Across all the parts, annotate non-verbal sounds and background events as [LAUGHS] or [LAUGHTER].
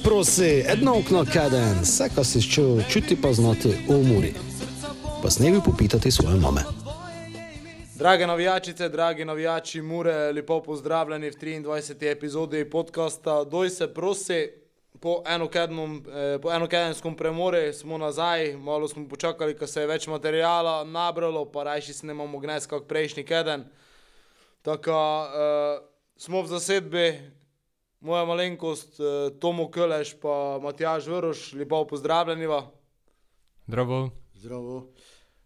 Se prosi, edno okno kaden, vse, kar si čutil, čuti pa znati v umori. Pa snevi popitati svoje mame. Drage navijačice, dragi navijači Mure, lepo pozdravljeni v 23. epizodi podcasta Doj se prosi. Po, enokednom, eh, po enokedenskem premoru smo nazaj, malo smo počakali, ko se je več materijala nabralo, pa rajši snemamo gnes kot prejšnji keden. Tako eh, smo v zasedbi, moja malenkost, eh, Tomo Köleš pa Matjaž Vrš, lepo pozdravljeni. Zdravo. Zdravo.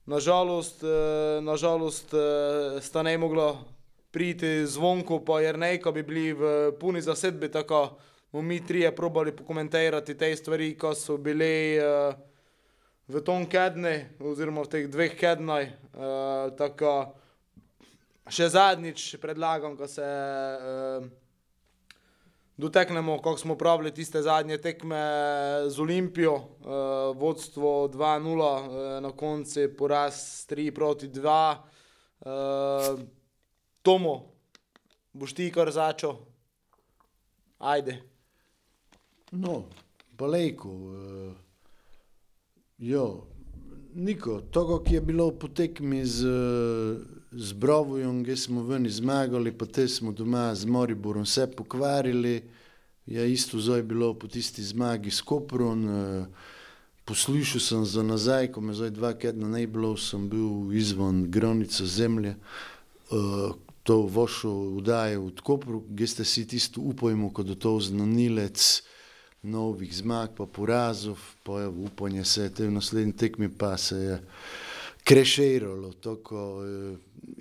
Nažalost, eh, nažalost eh, sta ne mogla priti zvonko, pa jer neko bi bili v puni zasedbi, tako bomo mi trije probali pokomentirati te stvari, ko so bili uh, v tom kednu, oziroma v teh dveh kednaj. Tako še zadnjič predlagam, da se doteknemo, kako smo pravili tiste zadnje tekme z Olimpijo, uh, vodstvo 2-0, uh, na koncu poraz 3 proti 2. Uh, Tomo, boš ti kar začel? Ajde. No, palejko. Uh, jo, Niko, to, ki je bilo po tekmi z, z Brovojom, ki smo ven zmagali, pa te smo doma z Moriborom vse pokvarili, je isto zdaj bilo po tisti zmagi s Koprom. Uh, poslušal sem za nazaj, ko me zdaj dva tedna ne bilo, sem bil izven granice zemlje. Uh, To vašo vdajo v Kopru, ki ste si tisto upajmo, kot je to znanilec, novih zmag, pa porazov, pa je upanje se, te v naslednji tekmi pa se je kreširalo, tako eh,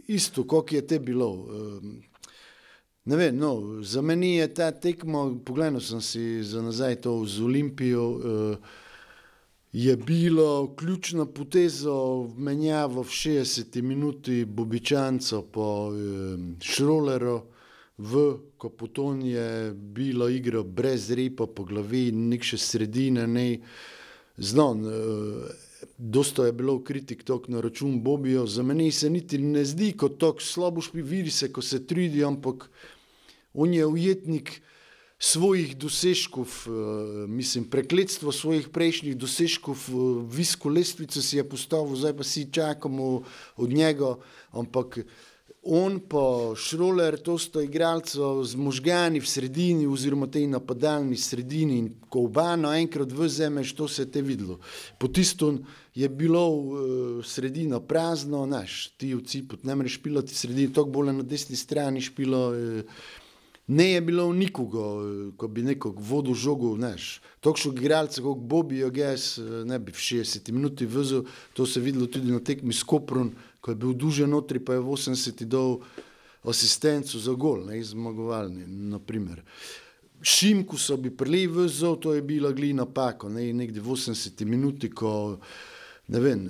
isto, kot je te bilo. Eh, ne vem, no, za meni je ta tekma, pogledal sem si za nazaj to z Olimpijo, eh, je bilo ključna poteza v menjavo v 60 minuti Bobičanco po Šroleru, v Kopoton je bilo igro brez repa po glavi, nek še sredine, ne znon. Dosto je bilo kritik tok na račun Bobijo, za meni se niti ne zdi kot tok slabo špi, vidi se, ko se trudi, ampak on je ujetnik svojih dosežkov, eh, mislim, prekletstvo svojih prejšnjih dosežkov, eh, visko lestvico si je postavil, zdaj pa si čakamo od njega, ampak on pa Šroler, to sta igralca z možgani v sredini, oziroma tej napadalni sredini. In ko oba naenkrat vzemeš, to se te videlo. Po tisto je bilo uh, sredina prazno, naš, ti v cipu, ne moreš pilati sredini, tako bolj na desni strani špilo. Uh, Ne je bilo nikogo, eh, ko bi neko vodo žogo, znaš. Tokšo igralce, kot Bobby, jaz ne bi v 60 minuti vzel, to se je videlo tudi na tekmi s Koprom, ko je bil duže notri, pa je v 80 dol asistenco za gol, ne zmagovalni, naprimer. Šimku so bi prili vzel, to je bila glina pako, ne, nekde v 80 minuti, ko, ne vem,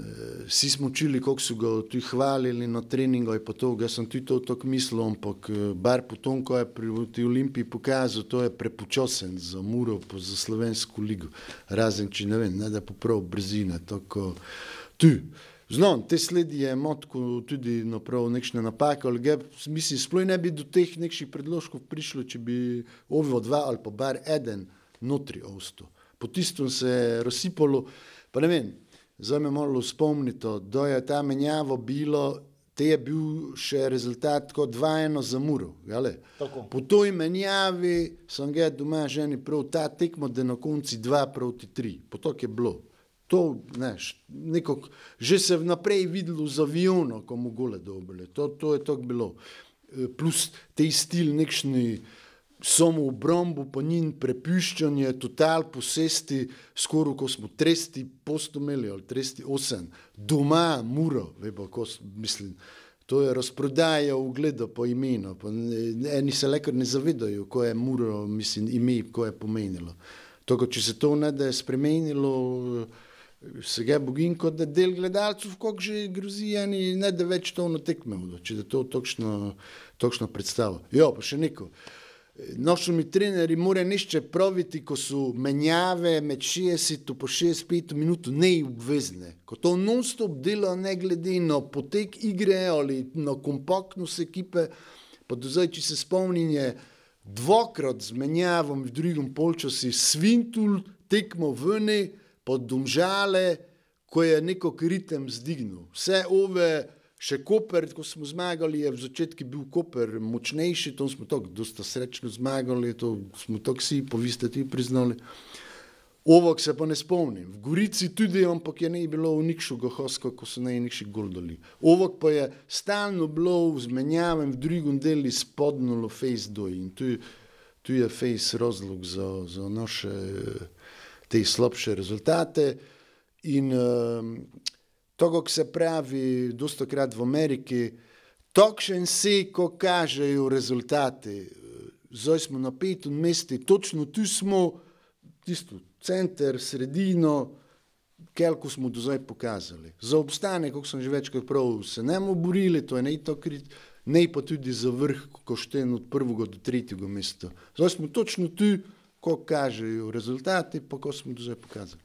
vsi smo učili, kako so ga tu hvalili na treningu, in pa to, jaz sem tudi to tako mislil, ampak bar po tom, ko je pri Olimpiji pokazal, to je prepočasen za Muro, pa za slovensko ligo, razen če ne vem, ne da poprav brzine, tako tu. Znam, te sledi je motko tudi napravil nekšne napake, ali ga, mislim, sploh ne bi do teh nekšnih predložkov prišlo, če bi ovo dva ali pa bar eden notri osto. Po tistom se je razsipalo, pa ne vem, zdaj me malo spomnito, da je ta menjavo bilo, te je bil še rezultat kot dvajeno za muro? Po toj menjavi sem ga doma ženi prav ta tekmo, da na konci dva proti tri, po to je bilo. To, neš, nekog, že se vnaprej videlo z avionom, ko mu gole dobile. To, to je tako bilo. E, plus te stil, nekšni samo v brombu, pa njim prepuščanje, total posesti, skoraj ko smo tresti postomeli ali tresti osem, doma, muro, vebo, ko mislim. To je razprodaja ugleda po imenu. Eni se lekar ne zavedajo, ko je muro, mislim, ime, ko je pomenilo. Tako, če se to ne da je spremenilo, se ga bogim, kot da del gledalcev, kako že grozi, eni ne da več to na tekme, če da to točno, točno predstavo. Jo, pa še neko. Nošni trenerji morajo nišče praviti, ko so menjave med 60 in 65 minut neobvezne. Ko to non-stop dela, ne glede na potek igre ali na kompaktnost ekipe, pa do zdaj, če se spomnim, je dvakrat zmenjavam v drugem polčasu svintul, tekmo vni, pod domžale, ko je neko ritem zdignil. Vse ove, še Koper, ko smo zmagali, je v začetku bil Koper močnejši, to smo tako dosta srečno zmagali, to smo tako vsi, pa vi ste ti priznali. Ovok se pa ne spomnim. V Gorici tudi, ampak je ne bilo v nikšu gohosko, ko so ne nikši goldoli. Ovok pa je stalno bilo vzmenjaven v drugem delu spodnulo face doj in tu, tu je face razlog za, za naše te slabše rezultate. In um, to, kako se pravi, dosta krat v Ameriki, takšen se, ko kažejo rezultati. Zdaj smo na petem mestu, točno tu smo, tisto center, sredino, kelko smo do zdaj pokazali. Za obstanek, kot sem že večkrat prav, se ne bomo borili, to je ne to krit, ne pa tudi za vrh, ko šten od prvega do tretjega mesta. Zdaj smo točno tu, ko kažejo rezultati, pa ko smo do zdaj pokazali.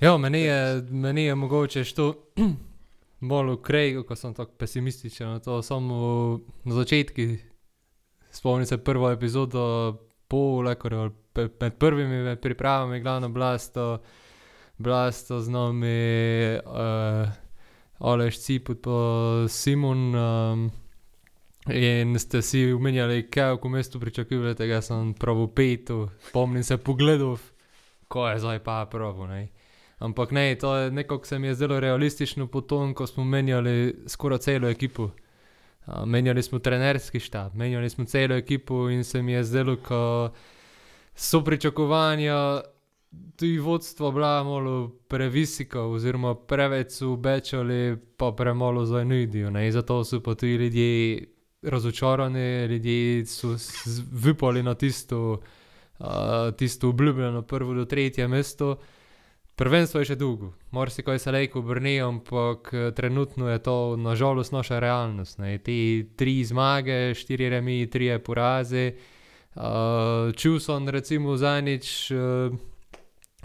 Ja, meni je, meni je mogoče to [CLEARS THROAT] bolj ukrej, ko sem tako pesimističen to, samo na začetku spomnim se prvo epizodo pol, lekor, ali med prvimi pripravami, glavno blasto, blasto z nami, uh, Aleš Ciput pa Simon. Um, In ste si umenjali, kaj v mestu pričakujete, jaz sem prav pet, spomnim se pogledov, ko je zdaj pa prav. Ne. Ampak ne, to je nekako se mi je zelo realistično po tom, ko smo menjali skoraj celo ekipo. Menjali smo trenerski štab, menjali smo celo ekipo in se mi je zdelo, ko so pričakovanja tudi vodstva bila malo previsika, oziroma preveč so obečali, pa premalo za nudijo. Zato so pa tudi ljudje razočarani, ljudje so vipali na tisto, uh, tisto obljubljeno prvo do tretje mesto. Prvenstvo je še dolgo, marsikaj se lahko obrne, ampak trenutno je to nažalost naša realnost. Ne. Te tri zmage, štiri remi, tri poraze. Uh, čul sem recimo zadnjič, uh,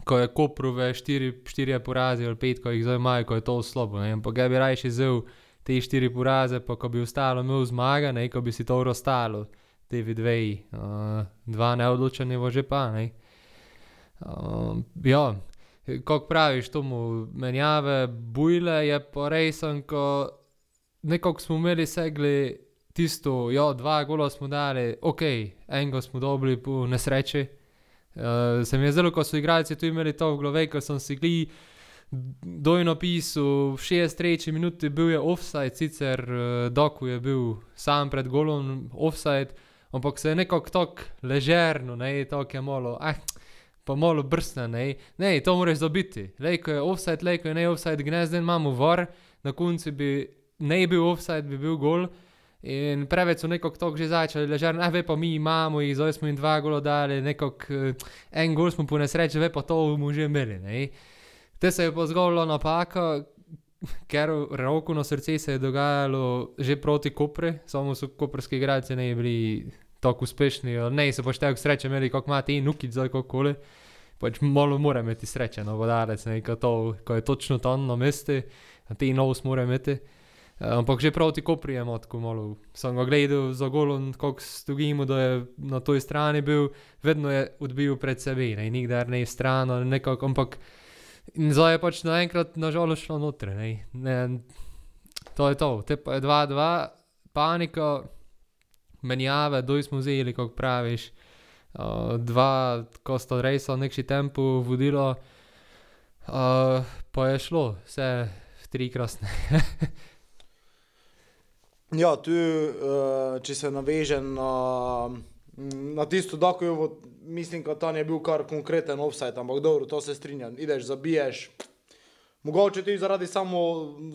ko je Koprove štiri, štiri poraze ali pet, ko jih zdaj imajo, ko je to slabo. Ampak ga bi rajši vzel te štiri poraze, pa ko bi ostalo imel zmaga, ne, ko bi si to ostalo, te dve, uh, dva neodločeni, že pa ne. Uh, ja, kako praviš, to mu menjave, bujle je pa res, ko nekako smo imeli segli tisto, ja, dva gola smo dali, ok, enega smo dobili po nesreči. Uh, se mi je zdelo, ko so igralci tu imeli to v glavi, ko sem si gli dojno pisal, v 63 minuti bil je offside, sicer uh, Doku je bil sam pred golom offside, ampak se je nekako tako ležerno, ne, tako je malo, ah, pa malo brsne, ne, ne, to moraš dobiti. Lejko je offside, lejko je ne offside, gnezden imamo var, na koncu bi ne bil offside, bi bil gol. In preveč so nekako tako že začeli, ležer, ne, ve pa mi imamo jih, zdaj smo jim dva gola dali, nekako en gol smo po nesreči, ve pa to bomo že imeli, ne. Te se je pa zgodila napaka, ker roko na srce se je dogajalo že proti Kopru, samo so koprski igralci ne bili tako uspešni, ne, se pač tako sreče imeli, kako ima ti nuki, zdaj kakokoli. Pač malo mora imeti sreče, no, vodarec, ne, ko, to, ko je točno tam na mestu, ti nos mora imeti. Ampak že proti Kopru je tako malo, sem ga gledal za golom, kako stojimo, da je na toj strani bil, vedno je odbil pred sebe, ne, nikdar ne stran ali nekako, ampak zdaj je pač naenkrat nažalost šlo noter, ne, ne. To je to, te pa je dva, dva, panika, menjave, doj smo vzeli, kako praviš. Uh, dva, ko sta res v nekši tempu vodila, uh, pa je šlo, vse tri krasne. [LAUGHS] Ja, tu, uh, če se navežem na, na tisto, da ko je, mislim, da tam je bil kar konkreten offside, ampak dobro, to se strinjam. Ideš, zabiješ. Mogoče ti zaradi samo,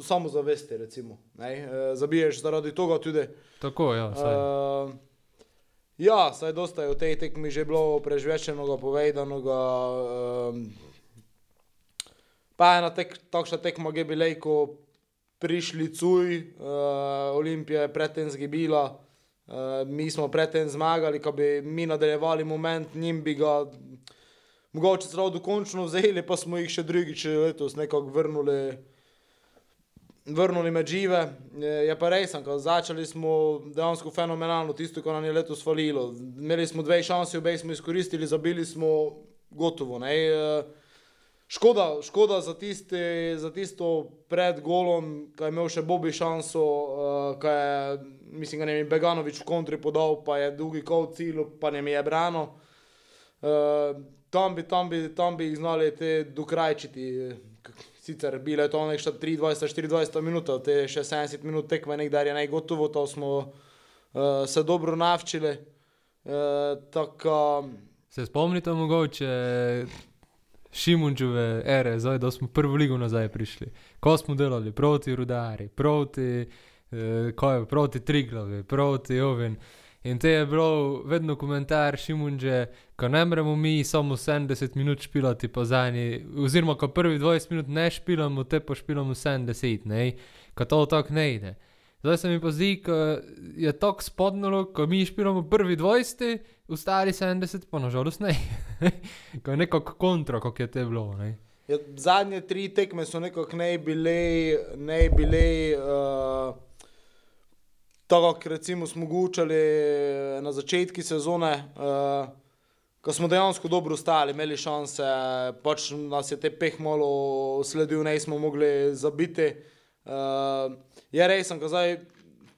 samo zavesti, recimo. Ne? Zabiješ zaradi tega tudi. Tako, ja. Uh, ja, saj dosta je v tej tekmi že bilo prežvečenega, povedanega. Um, pa ena tek, takšna tekma, ki bi lejko prišli cuj, uh, Olimpija je predtem zgibila, uh, mi smo predtem zmagali, ko bi mi nadaljevali moment, njim bi ga mogoče celo dokončno vzeli, pa smo jih še drugič letos nekako vrnili vrnili med žive. Je, je pa res, ko začeli smo dejansko fenomenalno, tisto, kar nam je letos falilo. Imeli smo dve šansi, obe smo izkoristili, zabili smo gotovo. Ne? Eh, Škoda, škoda za, tisti, za tisto pred golom, ki je imel še Bobby šanso, uh, ki je, mislim, da je Beganovič v kontri podal, pa je dolgi kol cilj, pa ne mi je brano. Uh, tam, bi, tam, bi, tam bi jih znali te dokrajčiti. Sicer bile to nekaj 23-24 minut, te še 70 minut tekme, nekdaj je najgotovo, to smo uh, se dobro navčili. Uh, tako, Se spomnite mogoče Šimunčeve ere, zdaj da smo prvo ligo nazaj prišli. Ko smo delali proti rudari, proti, eh, je proti Triglavi, proti Oven. In te je bilo vedno komentar Šimunče, ko ne moremo mi samo 70 minut špilati po zadnji, oziroma ko prvi 20 minut ne špilamo, te pa špilamo 70, ne, ko to tako ne ide. Zdaj se mi pa zdi, ko je tako spodnalo, ko mi špilamo prvi 20, ostali 70, pa nažalost ne. [LAUGHS] ko je nekako kontra, kako je te bilo. Ne? Ja, zadnje tri tekme so nekako ne bile, ne bile uh, tako, kot recimo smo gučali na začetku sezone, uh, ko smo dejansko dobro stali, imeli šanse, pač nas je te peh malo sledil, ne smo mogli zabiti. Uh, je res, ko zdaj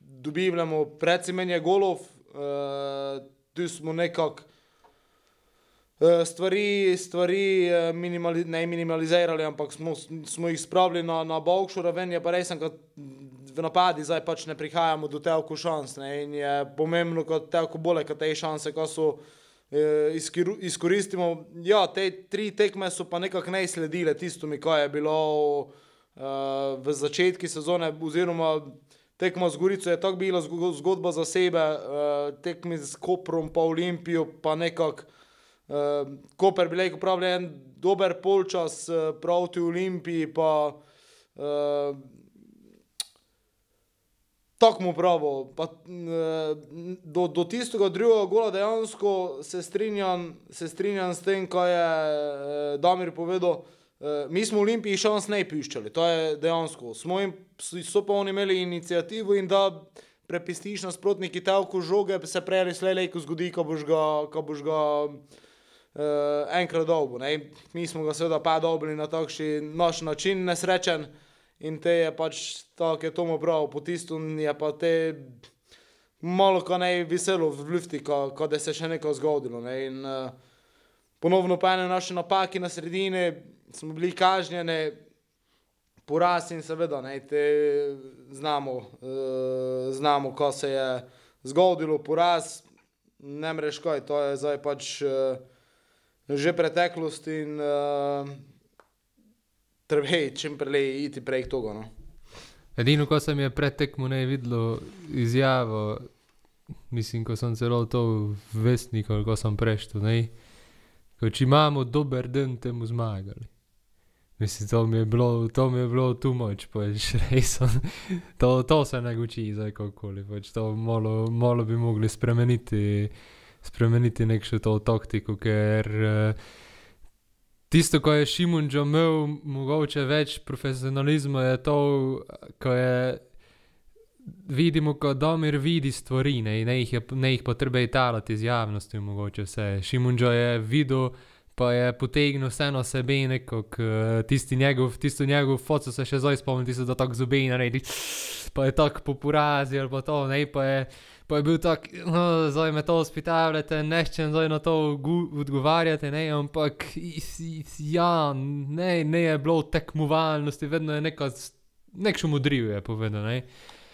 dobivamo predsemenje golov, uh, tu smo nekako uh, stvari, stvari minimali, ne minimalizirali, ampak smo, smo jih spravili na, na bokšu raven, je pa res, ko v napadi zdaj pač ne prihajamo do telko šans ne, in je pomembno, kot telko bolje, kot te šanse, ko so izkoristimo. Ja, te tri tekme so pa nekako ne sledile tistumi, kaj je bilo uh, v začetku sezone, oziroma tekmo z Gorico je tako bila zgodba za sebe, uh, tekmi z Koprom, pa Olimpijo, pa nekako uh, Koper bi rekel, pravi en dober polčas uh, proti Olimpiji, pa uh, tako mu pravo. Pa, uh, do, do tistega drugega gola dejansko se strinjam, se strinjam s tem, kaj je uh, Damir povedal. Uh, mi smo v Olimpiji šans ne piščali, to je dejansko. Smo jim, so pa oni imeli inicijativo in da prepistiš nasprotniki telko žoge, se prej slej, ko zgodi, ko boš ga, ko boš ga uh, enkrat dolgo. Mi smo ga seveda pa dobili na takšen naš način, nesrečen in te je pač tako, je tomu prav, po tistu je pa te malo ko ne veselo v lufti, ko, ko da se še nekaj zgodilo. Ne? In, uh, ponovno pa ene naše napake na sredini smo bili kažnjeni, poraz in seveda, ne, te znamo, uh, znamo, ko se je zgodilo poraz, ne mreš kaj, to je zdaj pač uh, že preteklost in uh, treba čim prej iti prej k togo. No. Edino, ko sem je pred tekmo ne videlo izjavo, mislim, ko sem celo to vestnik, ko sem preštel, ne, ko če imamo dober dan, temu zmagali. Mislim, to mi je bilo, to mi je bilo tu moč, pač [LAUGHS] res. To, to se ne uči, zdaj kako li. Pač to malo, malo bi mogli spremeniti, spremeniti nekšo to taktiko, ker uh, tisto, ko je Šimunčo imel mogoče več profesionalizma, je to, ko je vidimo, ko Domir vidi stvari, ne, ne jih, jih potrebuje talati iz javnosti, mogoče vse. Šimunčo je videl pa je potegnil vseeno sebe neko, tisti njegov, tisto njegov foto se še zdaj spomnim, tisto da tako zobe naredi, pa je tako poporazi ali pa to, ne, pa je, pa je bil tak, no, zdaj me to ospitavljate, neščem zdaj na to odgovarjate, ne, ampak, ja, ne, ne je bilo tekmovalnosti, vedno je neko, nek še modriv je povedal, ne.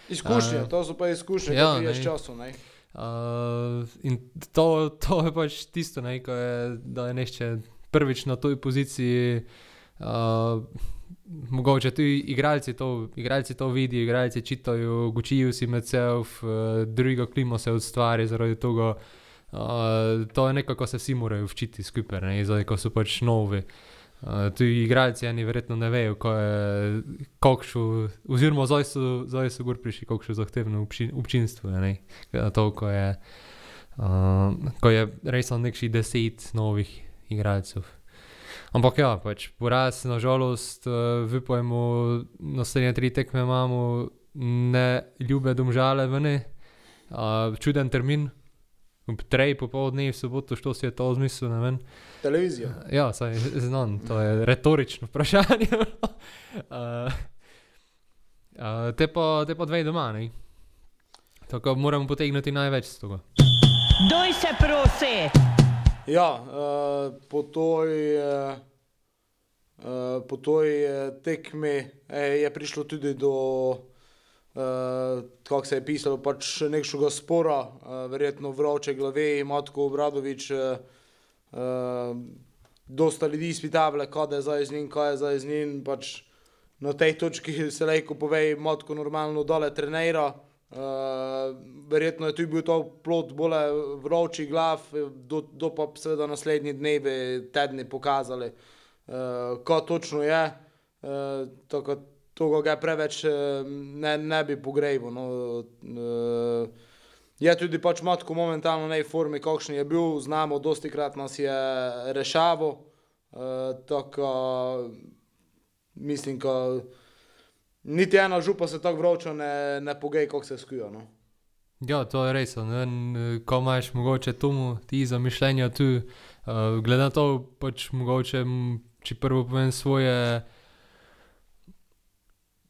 Izkušnje, uh, to so pa izkušnje, ja, ki je s časom, ne. Uh, in to, to je pač tisto, ne, je, da je nešče prvič na toj poziciji. Uh, mogoče tudi igralci to, igralci to vidijo, igralci čitajo, učijo si med seboj, uh, drugo klimo se ustvari zaradi tega. Uh, to je nekaj, kar se vsi morajo učiti skupaj, ne, zdaj, ko so pač novi. Uh, Uh, tudi igralci, eni verjetno ne vejo, kako je, oziroma zdaj so, zdaj so gor prišli, kako je zahtevno obči, občinstvo. Ne, to, ko je, uh, ko je res nekših deset novih igralcev. Ampak ja, pač poraz, nažalost, uh, vipojemo, naslednje tri tekme imamo, ne ljube domžale vene, uh, čuden termin, ob trej popoldne v soboto, što si je to zmislil, ne vem. Televizija. Ja, saj znam, to je retorično vprašanje. [LAUGHS] uh, uh, te, pa, te pa dve doma, ne? Tako moramo potegniti največ z tega. Doj se prosi! Ja, uh, po toj, uh, uh, po toj tekmi eh, je prišlo tudi do, uh, kako se je pisalo, pač nekšnega spora, uh, verjetno vroče glave, Matko Obradovič, uh, uh, dosta ljudi izpitavlja, kaj je zdaj z njim, kaj je zdaj z njim, pač na tej točki se lejko pove, Matko normalno dole trenira. Uh, verjetno je tudi bil to plot bolj vroči glav, do, do pa seveda naslednji dnevi, tedni pokazali, uh, ko točno je. Uh, to ga preveč uh, ne, ne bi pogrejal. No. Uh, je tudi pač matko momentalno ne v formi, kakšen je bil, znamo, dosti krat nas je rešaval. Uh, tako mislim, da. Niti ena župa se tako vroča ne, ne pogej, kako se skuja. No. Ja, to je res. Ko imaš mogoče tomu ti zamišljenja tu, uh, glede na to, pač mogoče, če prvo povem svoje,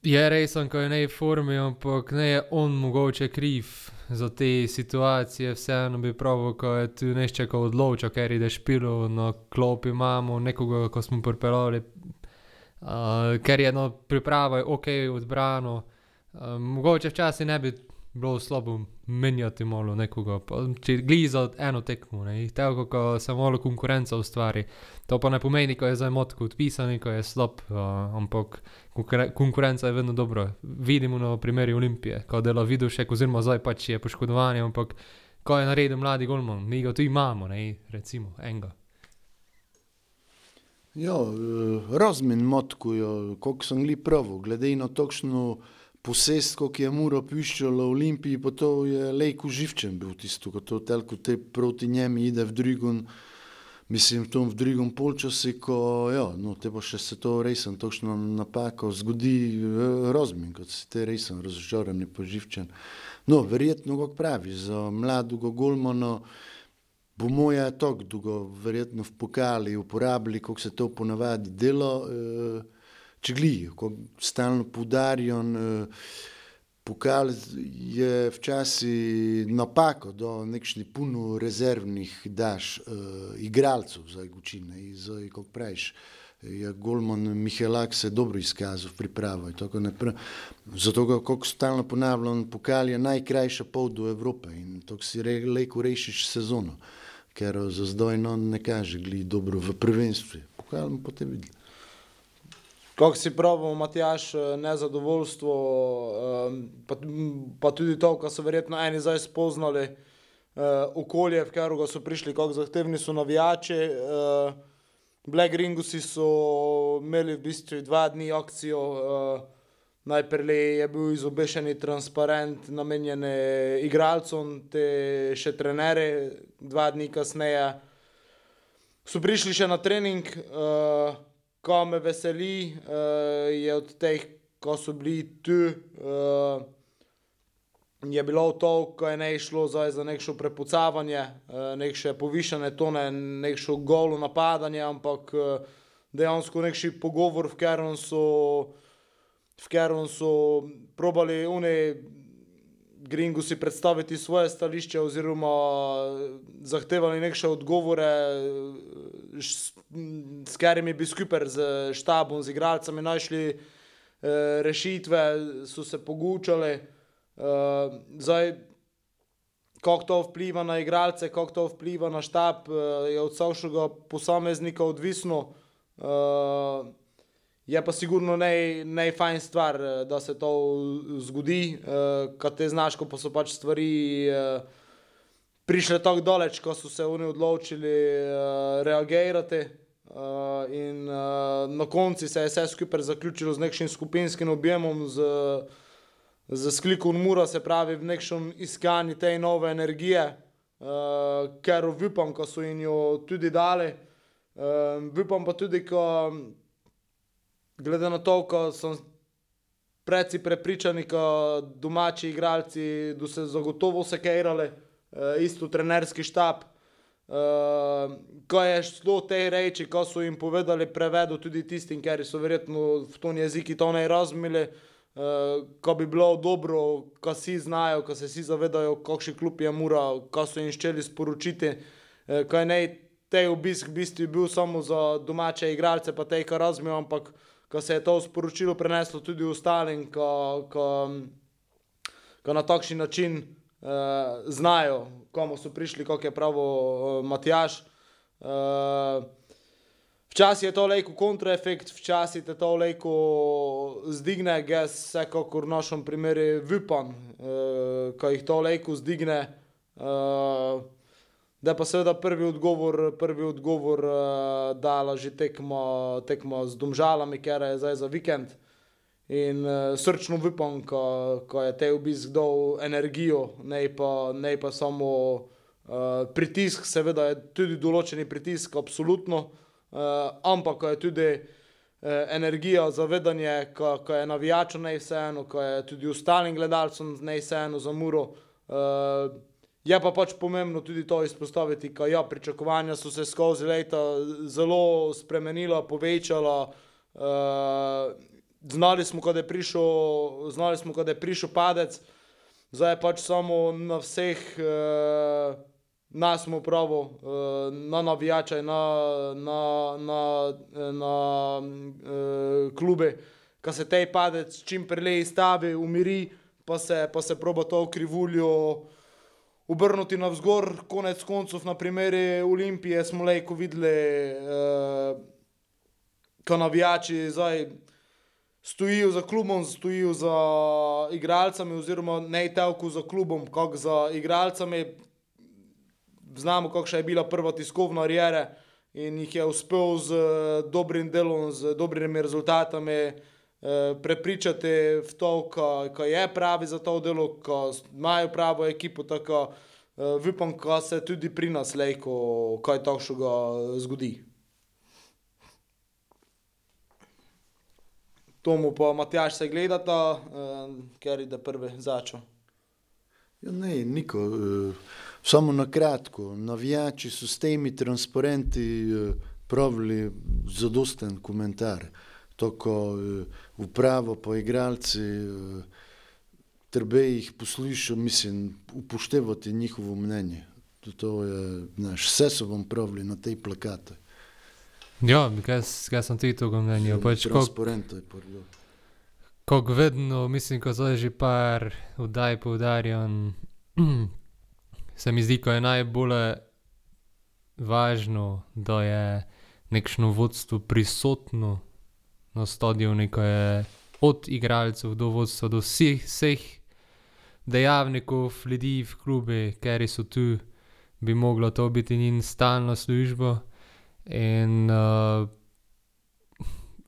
je resen, ko je ne v formi, ampak ne je on mogoče kriv za te situacije, vseeno bi pravil, ko je tu nešče, ko odloča, ker ide špilo, na klopi imamo nekoga, ko smo pripeljali Uh, ker je eno pripravo, ok, odbrano. Uh, mogoče včasih ne bi bilo slabo menjati malo nekoga, če gledi za eno tekmo, tako ko se malo konkurenca ustvari. To pa ne pomeni, ko je zdaj motko odpisan, ko je slab, uh, ampak konkure, konkurenca je vedno dobra. Vidimo na primeru Olimpije, ko dela Vidušek, oziroma zdaj pač je poškodovanje, ampak ko je naredil mladi golman, mi ga tu imamo, ne, recimo enega. Ja, razmin motkujo, koliko sem gli pravo, glede na točno posestvo, ki je muro piščalo v Olimpiji, pa to je lejko živčen bil tisto, ko to telko te proti njemi ide v drugom, mislim, v tom v drugom polčasi, ko, ja, no, te pa še se to resen točno napako zgodi, razmin, kot se te resen razočaran, pa živčen. No, verjetno, kako pravi, za mladega golmana, bo moja tako dolgo, verjetno v pokali uporabili, kako se to ponavadi delo, če glijo, ko stalno poudarjam. Pokal je včasih napako, da nekšni puno rezervnih daš uh, igralcev za Gučine in za, kako praviš, je Golman Mihelak se dobro izkazal v pripravi. Zato, kako stalno ponavljam, pokal je najkrajša pot do Evrope in to si re, leko rešiš sezono. Ker za zdaj no, ne kaže, je dobro v prvenstvu. Pokažemo pa te videli. Kako si pravi, Matjaš, nezadovoljstvo, pa, pa tudi to, kar so verjetno eni zdaj spoznali, okolje, v katero so prišli, kako zahtevni so navijači. Black Ringusi so imeli v bistvu dva dni akcijo. Najprej je bil izobešen transparent, namenjen igralcem, te še trenere, dva dni kasneje. So prišli še na trening, uh, ko me veseli, uh, je od teh, ko so bili tu, uh, je bilo to, ko je ne išlo za neko prepucavanje, uh, neko povišene tone, neko golo napadanje, ampak uh, dejansko neki pogovor, v katerem so v katerem so probali oni gringusi predstaviti svoje stališče oziroma zahtevali nekše odgovore, s, s katerimi bi skupaj z štabom, z igralcami našli eh, rešitve, so se pogučali. Eh, zdaj, kako to vpliva na igralce, kako to vpliva na štab, eh, je od vsakega posameznika odvisno. Eh, Je pa sigurno najfajn stvar, eh, da se to zgodi, uh, kad te znaš, ko pa so pač stvari uh, prišle tako daleč, ko so se oni odločili uh, reagirati. Uh, in uh, na koncu se je vse skupaj zaključilo z nekim skupinskim objemom, z, z sklikom mura, se pravi, v nekem iskanju te nove energije, uh, ker upam, ko so jim jo tudi dali. Um, upam pa tudi, ko, glede na to, ko sem predvsej prepričan, da domači igralci, da se zagotovo vse kajrali, uh, isto trenerski štab. Uh, ko je šlo te reči, ko so jim povedali, prevedo tudi tistim, ker so verjetno v tom jeziku to ne razumeli, uh, ko bi bilo dobro, ko vsi znajo, ko se vsi zavedajo, kakšen klub je mura, ko so jim ščeli sporočiti, uh, ko je ne te obisk v bistvu bil samo za domače igralce, pa te, ki razumejo, ampak ko se je to sporočilo preneslo tudi ostalim, ko, ko, ko na takšen način uh, znajo, komu so prišli, kot je pravi uh, Matjaš. Uh, včasih je to leko kontraefekt, včasih te to leko zdigne, jaz vsekakor v našem primeru vipam, uh, ko jih to leko zdigne. Uh, Da pa seveda prvi odgovor, prvi odgovor uh, dala že tekmo, tekmo z Domžalami, ker je zdaj za vikend. In uh, srčno upam, ko, ko je te obisk dal energijo, ne pa, ne pa samo uh, pritisk, seveda je tudi določeni pritisk, absolutno, uh, ampak je tudi uh, energija, zavedanje, ko, ko je navijačem ne vseeno, ko je tudi ostalim gledalcem ne vseeno za muro. Uh, Je pa pač pomembno tudi to izpostaviti, da ja, pričakovanja so se skozi leta zelo spremenila, povečala. Uh, znali smo, da je prišel, znali smo, da je prišel padec, zdaj je pač samo na vseh, uh, nas smo pravo, uh, na navijače, na, na, na, na uh, klube, da se tej padec čim prej izstavi, umiri, pa se, pa se proba to krivuljo obrnuti navzgor, konec koncev, na primeru Olimpije smo lejko videli, uh, ko navijači zdaj stojijo za klubom, stojijo za igralcami, oziroma ne telko za klubom, kot za igralcami. Znamo, kakšna je bila prva tiskovna arijera in jih je uspel z uh, dobrim delom, z dobrimi rezultatami. Prepričati v to, ko je pravi za to delo, ko imajo pravo ekipo, tako uh, upam, da se tudi pri nas lejko kaj takšnega zgodi. Tomu pa Matjaš se gledata, uh, ker je prvi začel. Ja, ne, niko. Uh, samo na kratko. Navijači so s temi transparenti uh, pravili zadosten komentar. Toko uh, upravo, pa igralci. Uh, treba jih poslušati, mislim, upoštevati njihovo mnenje. To je, znaš, vse so vam pravili na tej plakati. Ja, kaj, kaj sem ti to mnenje? Pač, Transparente, pardon. Kot vedno, mislim, ko zdaj že par vdaj poudarjam, [CLEARS THROAT] se mi zdi, ko je najbolj važno, da je nekšno vodstvo prisotno na stadionu, ko je od igralcev do vodstva, do vseh, vseh dejavnikov, ljudi v klubi, ker so tu, bi moglo to biti njihova stalna služba. In uh,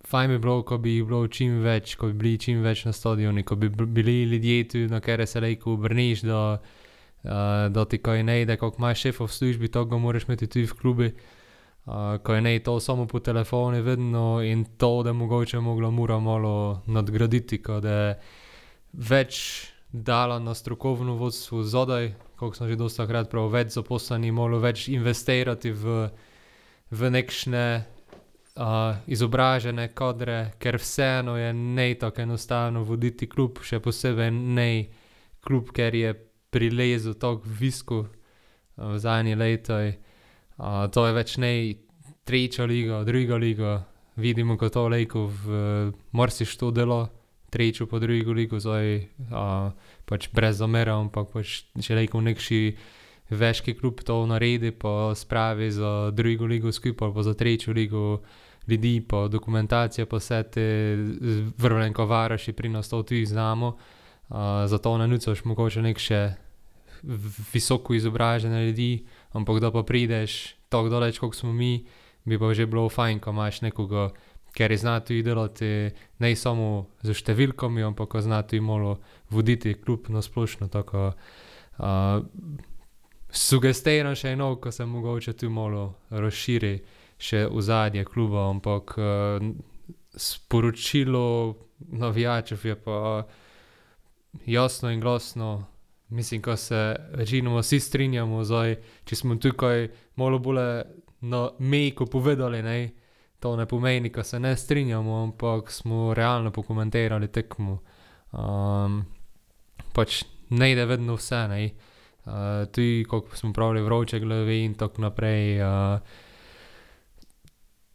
fajn bi bilo, ko bi jih bilo čim več, ko bi bili čim več na stadionu, ko bi bili ljudje tu, na kere se reko obrniš, da, uh, da ti kaj ne ide, kot imaš šefa v službi, to ga moraš imeti tudi v klubi. Uh, ko je ne to samo po telefonu, vedno in to, da mogoče moglo mura malo nadgraditi, da je več dala na strokovno vodstvo zadaj, kot sem že dosta krat prav, več zaposlenih, malo več investirati v, v nekšne uh, izobražene kadre, ker vseeno je ne tako enostavno voditi klub, še posebej ne klub, ker je prilezel tako visko uh, v zadnji letoj. Uh, to je več ne tretja liga, druga liga, vidimo, kako to leko v uh, Morsiš to delo, tretjo po drugi ligo, zdaj uh, pač brez zamera, ampak pač, če reko nekši veški klub to naredi, pa spravi za drugo ligo skupaj, pa za tretjo ligo ljudi, pa dokumentacija, pa vse te vrvenko varaši pri nas to tudi znamo, uh, zato ne nucaš mogoče nek še visoko izobražene ljudi, ampak da pa prideš tako daleč, kot smo mi, bi pa že bilo fajn, ko imaš nekoga, ker je znati delati ne samo z številkami, ampak ko znati malo voditi kljub na splošno. Tako, uh, sugestiram še eno, ko se mogoče tu malo razširi še v zadje kluba, ampak uh, sporočilo navijačev je pa jasno in glasno. Mislim, da se večinoma vsi strinjamo, zdaj, če smo tukaj malo bolj na mejku povedali, ne, to ne pomeni, da se ne strinjamo, ampak smo realno pokomentirali tekmo. Um, pač ne ide vedno vse, ne. Uh, tudi, kot smo pravili, vroče glave in tako naprej. Uh,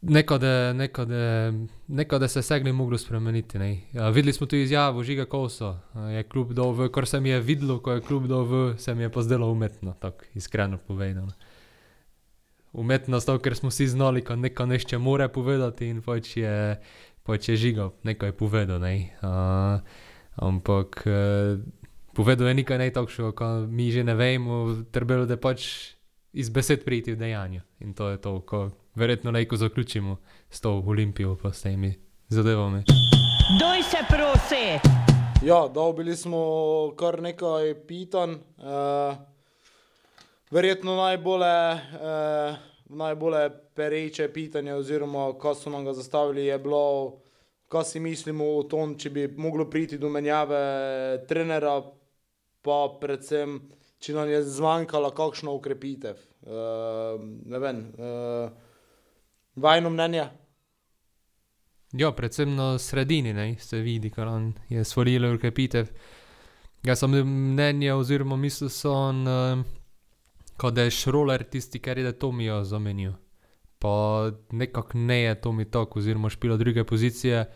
Nekode, nekode, nekode se je vse moglo spremeniti. ne. Ja, videli smo tudi izjavo Žiga Koso, je kljub dol, kar se mi je videlo, ko je kljub dol, se mi je pa zdelo umetno, tako iskreno povedano. Umetnost, to, ker smo vsi znali, ko neko nešče more povedati in pač je, pač je Žiga nekaj povedal, ne. Uh, ampak uh, povedal je nekaj ne takšnega, ko mi že ne vemo, trebalo da pač iz besed priti v dejanje. In to je to, ko verjetno lahko zaključimo s to Olimpijo pa s temi zadevami. Doj se prosi! Ja, dobili smo kar nekaj pitanj. Uh, verjetno najbolje, uh, najbolje pereče pitanje, oziroma ko so nam ga zastavili, je bilo, kaj si mislimo o tom, če bi moglo priti do menjave trenera, pa predvsem, če nam je zmanjkala kakšna ukrepitev. Uh, ne vem, uh, vajno mnenje. Ja, predvsem na sredini ne, se vidi, kar je svarilo ukrepitev. Jaz sem mnenja oziroma mislil sem, uh, da je Šroler tisti, ker je Tomijo zamenjal. Pa nekako ne je Tomi tako, oziroma špila druge pozicije.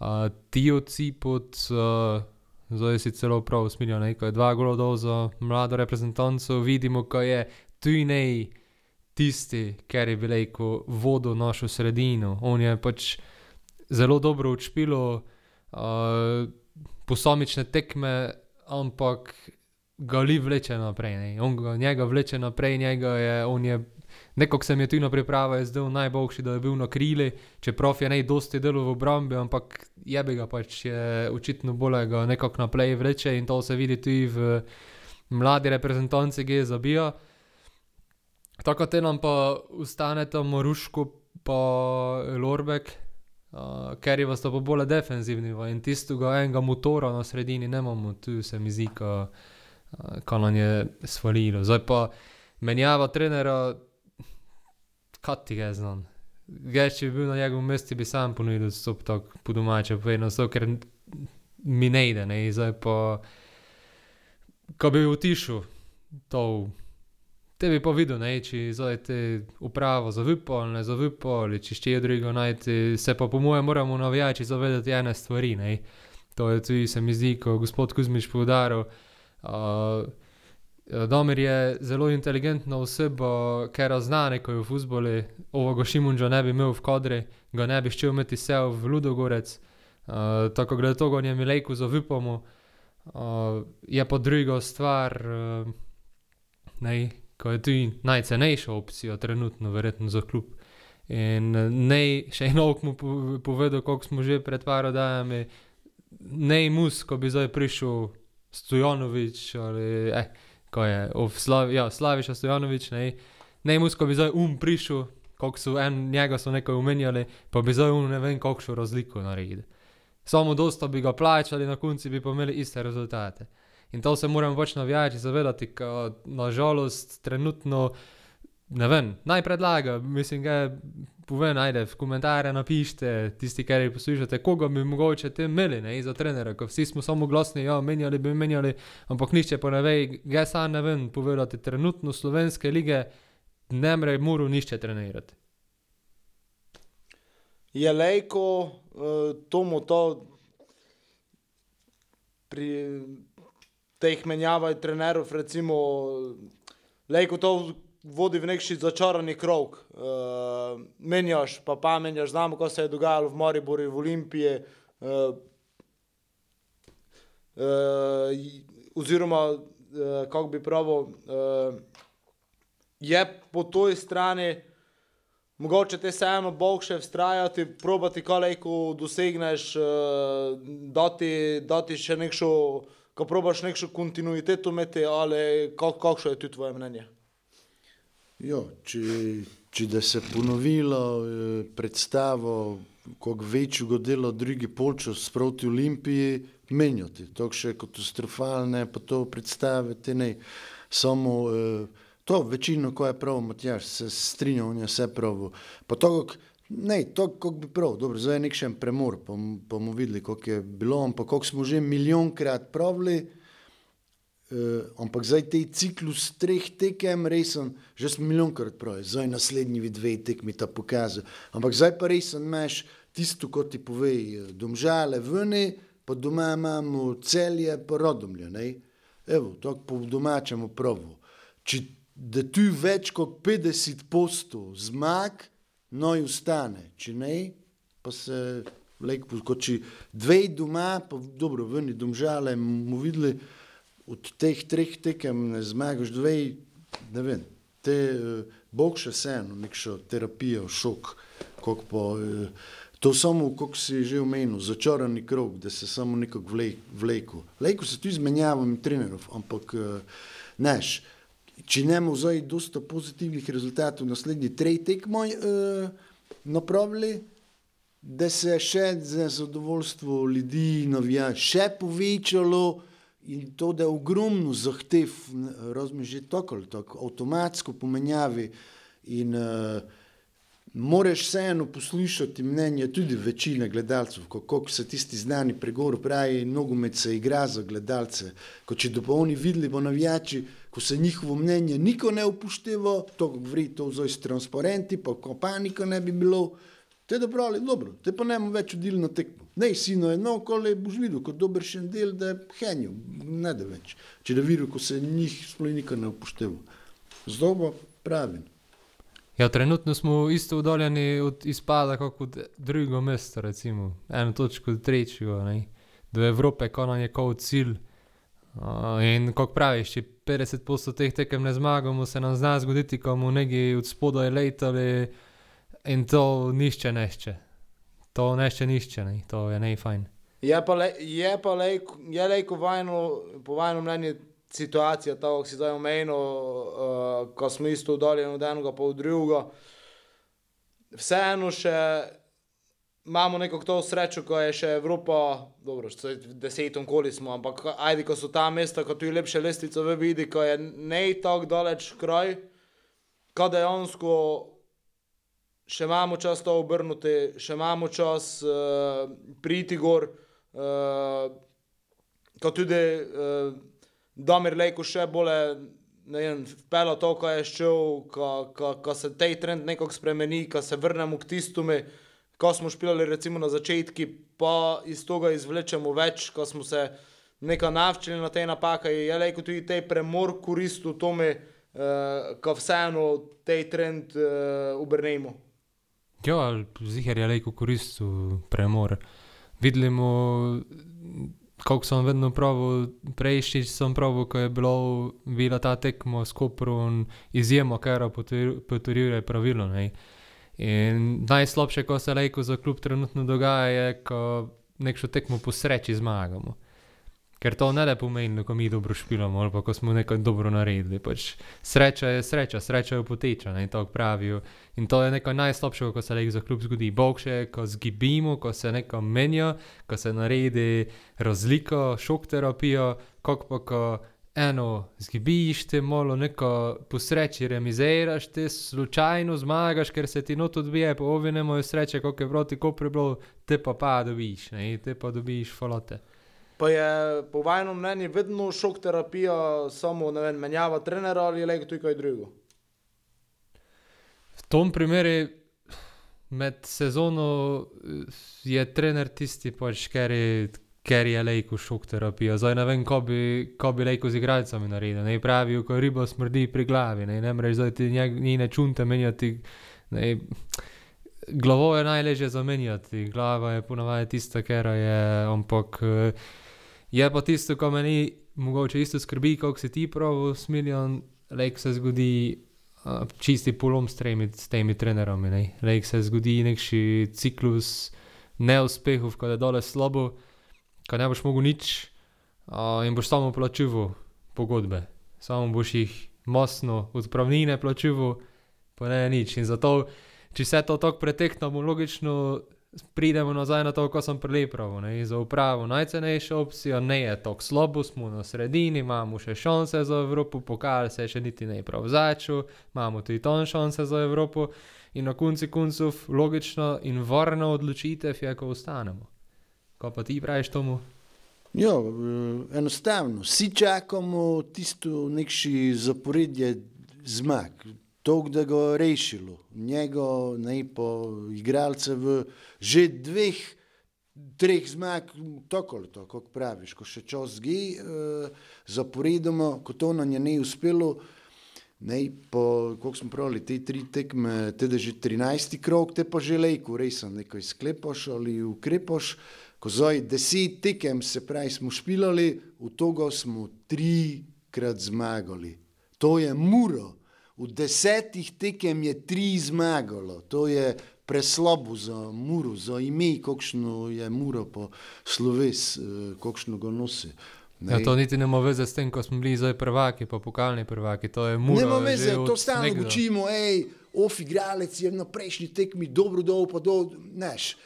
Uh, ti oci pod, uh, zdaj si celo prav usmerjal, ne, ko je dva gola dol za mlado reprezentanco, vidimo, ko je tudi ne tisti, ker je bil rekel, vodil našo sredino. On je pač zelo dobro odšpilo uh, posamične tekme, ampak ga li vleče naprej. Ne. On ga, njega vleče naprej, njega je, on je, nekako se mi je tudi na pripravi zdel najboljši, da je bil na krili, čeprav je ne dosti delo v obrambi, ampak je bi ga pač je očitno bolje ga nekako naprej vleče in to se vidi tudi v mladi reprezentanci, ki je zabija. Tako te nam pa ostaneta Maruško pa Lorbek, uh, ker je sta pa bolj defenzivni in tistega enega motora na sredini nemamo, tu se mi zdi, ko nam je svarilo. Zdaj pa menjava trenera, kaj ti je znam. Jaz, če bi bil na njegovem mestu, bi sam ponudil odstop, tako po domače povedano, zato ker mi ne ide, ne, zdaj pa, ko bi utišal to. Te bi pa videl, ne, če zdaj te upravo zavipo ali ne zavipo, ali če še drugega najti, se pa po mojem moramo navijači zavedati ene stvari, ne. To je tudi se mi zdi, ko gospod Kuzmič poudaril, uh, Damir je zelo inteligentna oseba, ker zna nekaj o fuzbalu, ovoga Šimunža ne bi imel v kadri, ga ne bi šel imeti sel v Ludogorec, uh, tako glede tega njemu lejko zavipamo. Uh, je pa druga stvar, uh, ko je tudi najcenejša opcija trenutno verjetno za klub. In ne, še eno mu povedal, koliko smo že pred par oddajami, ne mus, ko bi zdaj prišel Stojanovič ali eh, ko je of ja, Slaviša Stojanovič, ne, ne mus, ko bi zdaj um prišel, koliko so en, njega so nekaj omenjali, pa bi zdaj um ne vem kakšno razliko naredil. Samo dosta bi ga plačali, na koncu bi pa imeli iste rezultate. In to se moramo pač navijači zavedati, ko na žalost trenutno, ne vem, naj predlaga, mislim, ga povem, ajde, v komentarje napišite, tisti, kateri poslušate, koga bi mogoče te imeli, ne, za trenerja, ko vsi smo samo glasni, ja, menjali bi menjali, ampak nihče pa ne ve, jaz sam ne vem povedati, trenutno slovenske lige ne more moral nihče trenirati. Je lejko uh, tomu to pri teh menjavah trenerjev, recimo, lejko to vodi v neki začarani krog. Uh, menjaš, pa pa menjaš, znamo, kaj se je dogajalo v Mariboru, v Olimpiji. Uh, uh, oziroma, uh, kako bi pravil, uh, je po toj strani. Mogoče te vseeno bolj še vztrajati, probati, kaj lahko dosegneš, uh, dati, dati še nekšo, ko probaš nekšo kontinuiteto imeti, ali kak, kakšno je tudi tvoje mnenje? Ja, če če da se ponovilo eh, predstavo, kako večjo delo drugi polčas proti Olimpiji, menjati. To še katastrofalne, pa to predstave, te ne. Samo eh, to večino, ko je prav, Matjaš, se strinjam, on je vse prav. Pa to, kako Ne, to kako bi prav, dobro, zdaj je nek še premor, bomo videli, kako je bilo, ampak kako smo že milijonkrat pravili, eh, ampak zdaj te ciklus treh tekem, resen, že smo milijonkrat pravili, zdaj naslednji dve tekmi ta pokazal, ampak zdaj pa resen imaš tisto, kot ti pove, eh, domžale vene, pa doma imamo celje, pa rodomlje, ne, evo, to po domačemu pravu. Če da tu več kot 50 postov zmag, no in ustane, če ne, pa se lepo, kot če dve doma, pa dobro, ven domžale, mu videli, od teh treh tekem ne zmagaš dve, ne vem, te eh, bog še vseeno, nekšo terapijo, šok, kako pa, eh, to samo, kako si že omenil, začarani krog, da se samo nekako vle- vleku. Vleku se tu izmenjavam trenerov, ampak eh, neš, če ne bomo zdaj dosta pozitivnih rezultatov naslednji trej tekmo uh, napravili, da se še za zadovoljstvo ljudi navija še povečalo in to, da je ogromno zahtev, razumeš, že tako ali tako, avtomatsko pomenjavi in uh, moraš vseeno poslušati mnenje tudi večine gledalcev, kako se tisti znani pregovor pravi, nogomet se igra za gledalce, ko če bo oni videli, bo navijači, ko se njihovo mnenje niko ne upošteva, to govori to zdaj s transparenti, pa ko panika ne bi bilo, te da pravi, dobro, te pa ne bomo več odili na tekmo. Ne, sino je, no, kole boš videl, kot dober še en del, da je henju, ne da več. Če da videl, ko se njih sploh nikar ne upošteva. Zdaj pa pravim. Ja, trenutno smo isto oddaljeni od izpada, kot od drugega mesta, recimo, eno točko ne. do Evrope, ko nam je kot cilj. Uh, in kot praviš, če 50% teh tekem ne zmagamo, se nam zna zgoditi, ko bomo nekaj od spodaj letali in to nišče nešče. To nešče nišče, ne. to je nej fajn. Je pa, le, je pa lejko, je lejko vajno, po vajnem mnenju situacija, tako kot si zdaj omenil, uh, ko smo isto oddaljeni od enega pa od drugega. Vseeno še imamo neko to srečo, ko je še Evropa, dobro, še desetom koli smo, ampak ajde, ko so ta mesta, ko tu je lepše lestvico v vidi, ko je ne tako daleč kraj, ko dejansko še imamo čas to obrnuti, še imamo čas uh, priti gor, uh, ko tudi uh, Damir Lejko še bolje, ne vem, vpela to, ko je šel, ko, ko, ko se tej trend nekako spremeni, ko se vrnemo k tistumi, ko smo špilali recimo na začetki, pa iz tega izvlečemo več, ko smo se nekaj navčili na te napake, je Lejko tudi tej premor koristil tome, uh, ko vseeno tej trend uh, obrnemo. Ja, ziher je lejko koristil premor. Videli smo, kako sem vedno pravil, prejšnjič sem pravil, ko je bilo bila ta tekmo s Koprom izjemo, ker potrjuje pravilo. Ne. In najslabše, ko se lejko za klub trenutno dogaja, je, ko nekšo tekmo po sreči zmagamo. Ker to ne le pomeni, ko mi dobro špilamo ali ko smo nekaj dobro naredili. Pač sreča je sreča, sreča jo poteča, ne tako pravijo. In to je nekaj najslabšega, ko se lek za klub zgodi. Bog še, ko zgibimo, ko se nekaj menja, ko se naredi razliko, šok terapijo, kako pa ko eno zgibiš, te malo neko po sreči remiziraš, te slučajno zmagaš, ker se ti not odbije, pa ovi nemajo sreče, koliko je proti kopri bilo, te pa pa dobiš, ne, te pa dobiš falote. Pa je po vajnem mnenju vedno šok terapija, samo ne vem, menjava trenera ali lejko tudi kaj drugega. V tom primeru med sezono eh, je trener tisti, pač, ker je, ker je lejko šok terapija. Zdaj ne vem, ko bi, ko bi lejko z igralcami naredil. Ne pravijo, ko riba smrdi pri glavi, ne, ne mreš zdaj ti njene čunte menjati. Ne, glavo je najležje zamenjati, glava je ponavadi tista, ker je, ampak je pa tisto, ko meni mogoče isto skrbi, kot si ti prav, smiljan, lek se zgodi čisti polom s temi, s temi trenerami. ne. Lek se zgodi nekši ciklus neuspehov, ko je dole slabo, ko ne boš mogel nič uh, in boš samo plačeval pogodbe. Samo boš jih masno odpravnine plačeval, pa ne nič. In zato, če se to tako pretehtamo, logično pridemo nazaj na to, ko sem prej pravil. ne. Za upravo najcenejša opcija, ne je tako slabo, smo na sredini, imamo še šanse za Evropo, pokal se še niti ne prav začel, imamo tudi ton šanse za Evropo. In na koncu koncev logično in varna odločitev je, ko ostanemo. Kaj pa ti praviš tomu? Ja, eh, enostavno, vsi čakamo tisto nekši zaporedje zmag, to, da ga je rešilo. Njego, ne pa igralce v že dveh, treh zmag, tako ali tako, kot praviš, ko še čas zgi, eh, zaporedoma, ko to nam je ne uspelo. Ne, po, koliko smo pravili, te tri tekme, teda že 13 krok, te pa že lejko, res sem nekaj sklepaš ali ukrepaš. Ko zdaj deset tekem, se pravi, smo špilali, v toga smo trikrat zmagali. To je muro. V desetih tekem je tri zmagalo. To je preslabo za muro, za ime, kakšno je muro po sloves, eh, kakšno ga nosi. Ja, to niti ne ima veze s tem, ko smo bili zdaj prvaki, pa pokalni prvaki. To je muro. Nema veze, to stalno nekdaj. učimo, hej, of igralec je na prejšnji tekmi dobro dol, pa dol, neš.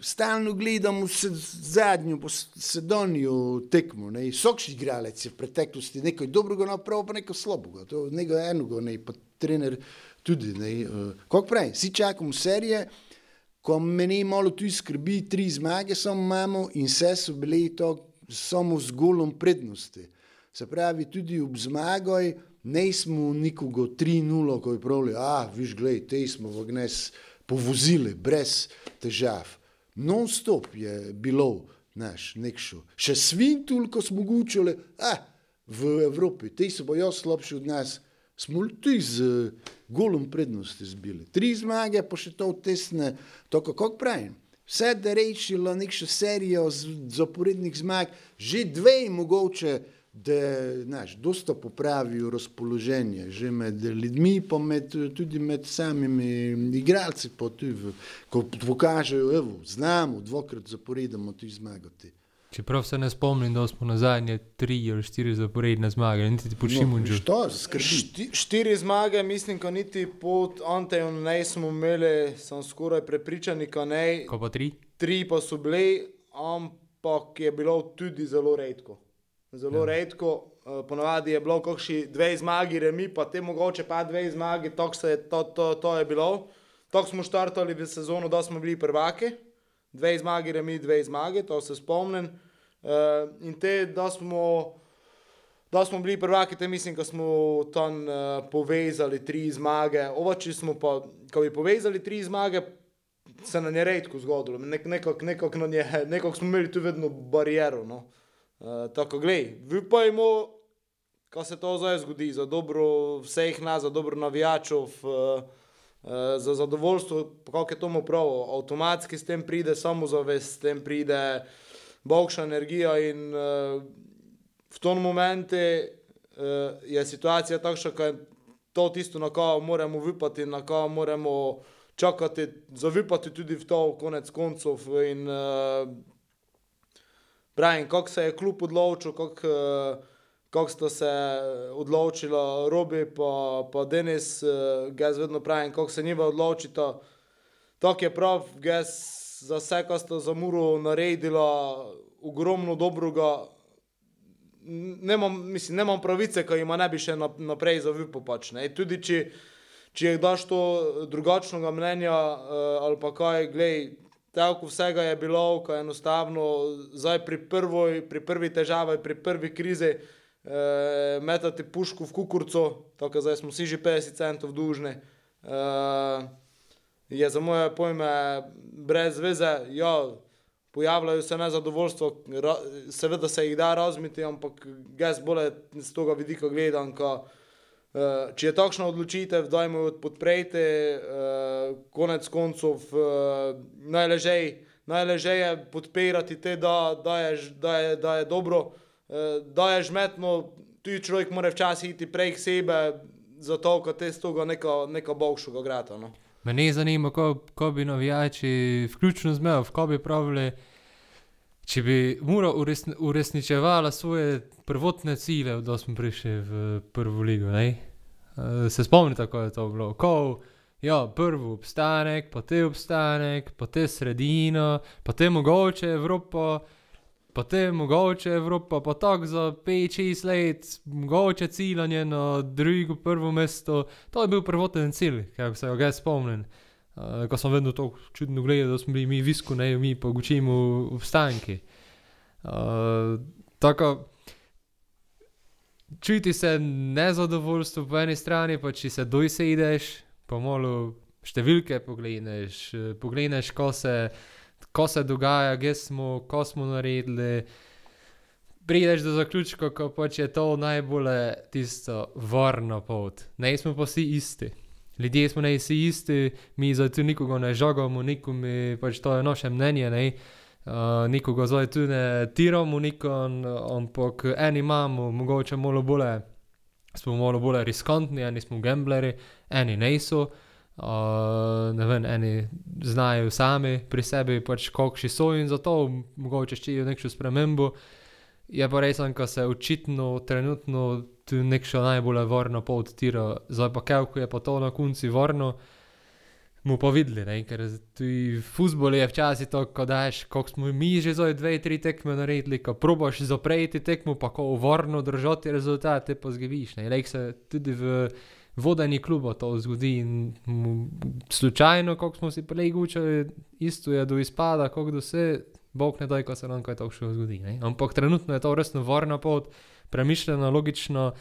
Stalno gledamo se zadnjo, pa s- sedonjo tekmo. ne. Vsak igralec je v preteklosti nekaj dobrega napravil, pa nekaj slabega. To nekaj enega, ne, pa trener tudi. Ne. Kako pravi, vsi čakamo serije, ko meni malo tu skrbi, tri zmage samo imamo in vse so bile to samo z golom prednosti. Se pravi, tudi ob zmagoj ne smo nikogo 3-0, ko je pravili, a viš, glej, te smo v gnes povozili brez težav. Non-stop je bilo, znaš, nekšo. Še svin toliko smo gučali, a v Evropi, te so bojo slabši od nas. Smo tudi z eh, golom prednosti zbili. Tri zmage, pa še to tesne, tako kako pravim. Vse da rešilo nekšo serijo zaporednih zmag, že dve mogoče, da znaš, dosta popravijo razpoloženje, že med ljudmi, pa med, tudi med samimi igralci, tudi, ko pokažejo, evo, znamo, dvakrat zaporedamo tudi zmagati. Čeprav se ne spomnim, da smo na zadnje tri ali štiri zaporedne zmage, niti ti počimo no, že. što, skrbi. Šti, štiri zmage, mislim, da niti pod Antejem ne smo imeli, sem skoraj prepričan, da ne. Ko pa tri? Tri pa so bili, ampak je bilo tudi zelo redko. Zelo ja. redko, uh, ponavadi je bilo kakšni dve zmagi, remi, pa te mogoče pa dve zmagi, je to, to, to je bilo. Tako smo štartali v sezono, da smo bili prvaki, dve zmagi, remi, dve zmagi, to se spomnim. Uh, in te, da smo, da smo bili prvaki, te mislim, da smo tam uh, povezali tri zmage. Ovači smo pa, ko bi povezali tri zmage, se nam je redko zgodilo. Nek, nekako nekak nekako smo imeli tu vedno bariero. No. Uh, tako, gledaj, vipajmo, kaj se to zdaj zgodi, za dobro vseh nas, za dobro navijačev, uh, uh, za zadovoljstvo, pa kako je to mu prav, avtomatski s tem pride samozavest, s tem pride boljša energija in uh, v tom momentu uh, je situacija takšna, da je to tisto, na kar moramo vipati, na kar moramo čakati, zavipati tudi v to, konec koncev. In, uh, Pravim, kako se je klub odločil, kako, uh, kako sta se odločila Robi pa, pa Denis, uh, jaz vedno pravim, kako se njima odločita. Tako je prav, jaz za vse, kar sta za Muro naredila, ogromno dobrega. Nemam, mislim, nemam pravice, ki jima ne bi še nap- naprej zavipal. Pač, ne. tudi če, če daš to drugačnega mnenja uh, ali pa kaj, glej, tako vsega je bilo, ko enostavno zdaj pri, prvoj, pri prvi težavi, pri prvi krizi uh, metati puško v kukurco, tako zdaj smo vsi že 50 centov dužni. Uh, je za moje pojme brez veze. Ja, pojavljajo se nezadovoljstvo, ra, seveda se jih da razmiti, ampak jaz bolj z tega vidika gledam, ka, uh, če je takšna odločitev, dajmo jo podpreti, uh, konec koncev uh, najležej, najležej je podpirati te, da, da, je, da, je, da je dobro, uh, da je žmetno, tudi človek mora včasih iti prej k sebe, zato, ker te z tega neka, neka boljšega grata. No. Mene zanima, ko, ko bi navijači, vključno z mejo, ko bi pravili, če bi Mura uresn, uresničevala svoje prvotne cilje, da smo prišli v prvo ligo. Ne? Uh, se spomnite, kako je to bilo? Ko, ja, prvi obstanek, potem obstanek, potem sredina, potem mogoče Evropa, potem mogoče Evropa, pa tako za 5-6 let, mogoče ciljanje na drugo, prvo mesto. To je bil prvoten cilj, kako se ga spomnim. Uh, ko sem vedno tako čudno gledal, da smo bili mi visku, ne mi pa učimo obstanki. Uh, tako, čuti se nezadovoljstvo po eni strani, pa če se dojse ideš, pa malo številke pogledaš, eh, pogledaš, ko se, ko se dogaja, kje smo, ko smo naredili. Prideš do zaključka, ko pač je to najbolje tisto varno pot. Ne smo pa vsi isti. Ljudje smo ne vsi isti, mi za to nikogo ne žagamo, nikomu pač to je naše mnenje. Ne? Uh, nikogo zdaj tu ne tiramo, nikon, ampak eni imamo, mogoče malo bolje, smo malo bolj riskantni, eni smo gambleri, eni niso. Uh, ne vem, eni znajo sami pri sebi, pač kakšni so in zato mogoče ščijo neko spremembo. Je pa res, da se očitno trenutno tu neko najbolj varno pot tira, zdaj pa kako je pa to na koncu varno, mu pa videli, ne? ker tu futbol je včasih to, ko daš, kako smo mi že zdaj dve, tri tekme naredili, ko probaš zapreti tekmo, pa ko varno držati rezultate, pa zgibiš. Rek se tudi v vodenju kluba to zgodi in mu, slučajno, kako smo si prej gučali, isto je do izpada, kako do vse. Bog ne da, ko se nam kaj takšnega zgodi. Ne? Ampak trenutno je to resno varna pot, premišljena, logično.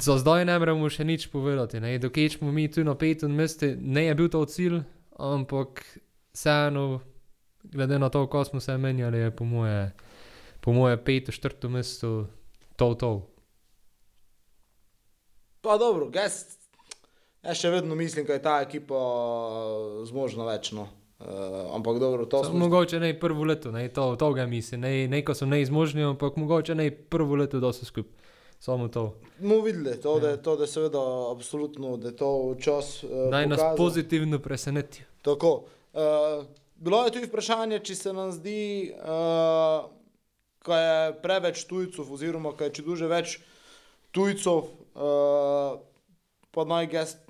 Za zdaj ne moremo še nič povedati. Dokaj smo mi tu na petem mestu, ne je bil to cilj, ampak vseeno, glede na to, kako smo se menjali, je po moje, po moje peto, četrto mesto to to. Pa dobro, jaz, jaz še vedno mislim, da je ta ekipa zmožna več. Uh, ampak dobro, to smo. Mogoče ne prvo leto, ne to, to ga mislim, ne, ne ko so neizmožni, ampak mogoče ne prvo leto, da so skupaj. Samo to. Mo videli, to, da, to, da je seveda absolutno, da je to čas. Uh, Naj nas pokazal. pozitivno preseneti. Tako. Uh, bilo je tudi vprašanje, če se nam zdi, uh, da je preveč tujcev, oziroma da je če duže več tujcev, uh, pa naj gest,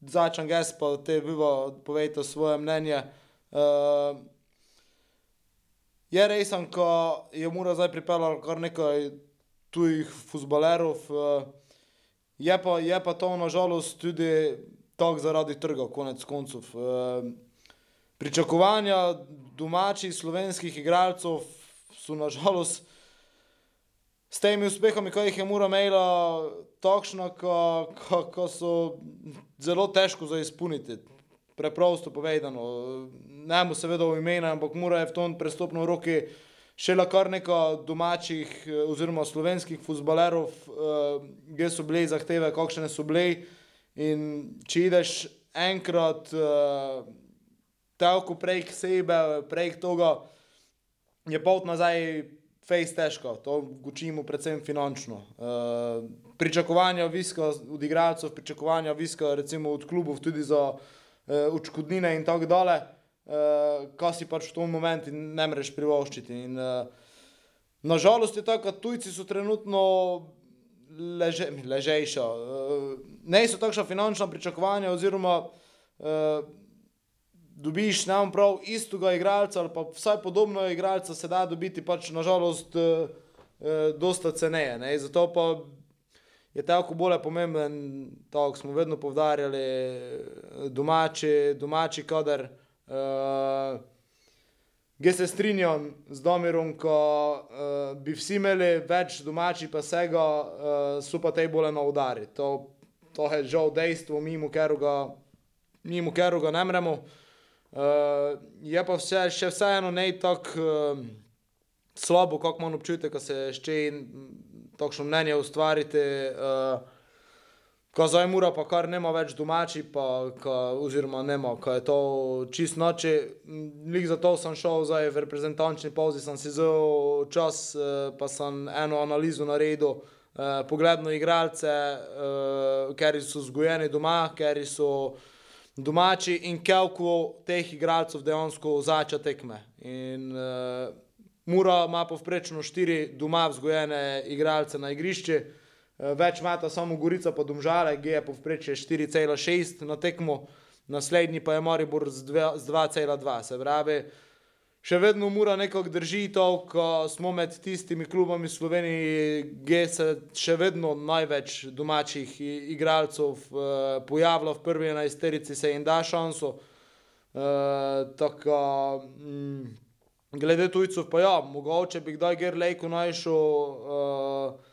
začnem gest, pa te viva povejte svoje mnenje. Uh, je res, ko je mora zdaj pripeljati kar nekaj tujih futbalerov, uh, je, je pa to nažalost tudi tako zaradi trga, konec koncev. Uh, pričakovanja domačih slovenskih igralcev so nažalost s temi uspehi, ki jih je mora imela, takšna, ki so zelo težko za izpolniti. Preprosto povedano, ne mu seveda v imenu, ampak mora je v tom prestopno roki še la kar nekaj domačih oziroma slovenskih futbalerov, ki so bili zahteve, kakšne so bili. In če ideš enkrat, tako prek sebe, prek tega, je pot nazaj fejs težko, to učimo predvsem finančno. Uh, pričakovanja viska od igralcev, pričakovanja viska recimo od klubov tudi za uh, odškodnine in tako dalje, uh, kaj si pač v tom momentu ne moreš privoščiti. In, uh, nažalost je tako, da tujci so trenutno leže, ležejša. Uh, ne so takšna finančna pričakovanja oziroma uh, dobiš nam prav istega igralca ali pa vsaj podobno igralca se da dobiti pač nažalost eh, eh, dosta ceneje. Ne? Zato pa je tako bolj pomemben, tako smo vedno povdarjali, domači, domači kader. Eh, Jaz se strinjam z Domirom, ko uh, bi vsi imeli več domačih, pa vsega, uh, so pa te bolj na udari. To, to je žal dejstvo, mimo keruga, mimo keruga ne moremo. Uh, je pa vse, še vseeno ne tako uh, slabo, kot imamo občutek, da se še takšno mnenje ustvarite. Uh, Ko zdaj mora, pa kar nema več domači, pa, ka, oziroma nema, ko je to čist noče. Lik za to sem šel zdaj v reprezentančni pauzi, sem si zelo čas, pa sem eno analizo naredil, eh, pogledno igralce, eh, ker so zgojeni doma, ker so domači in koliko teh igralcev dejansko začne tekme. In uh, Mura ima povprečno štiri doma vzgojene igralce na igrišču, eh, več meta samo Gorica pa Domžale, G je povprečje 4,6 na tekmo, naslednji pa je Maribor z dve- z 2,2. Se pravi, še vedno mora nekako drži to, ko smo med tistimi klubami v Sloveniji, G se še vedno največ domačih igralcev eh, pojavlja v prvi enajsterici, se jim da šanso. Uh, tako, mm, glede tujcev, pa ja, mogoče bi kdaj Gerlejko našel uh,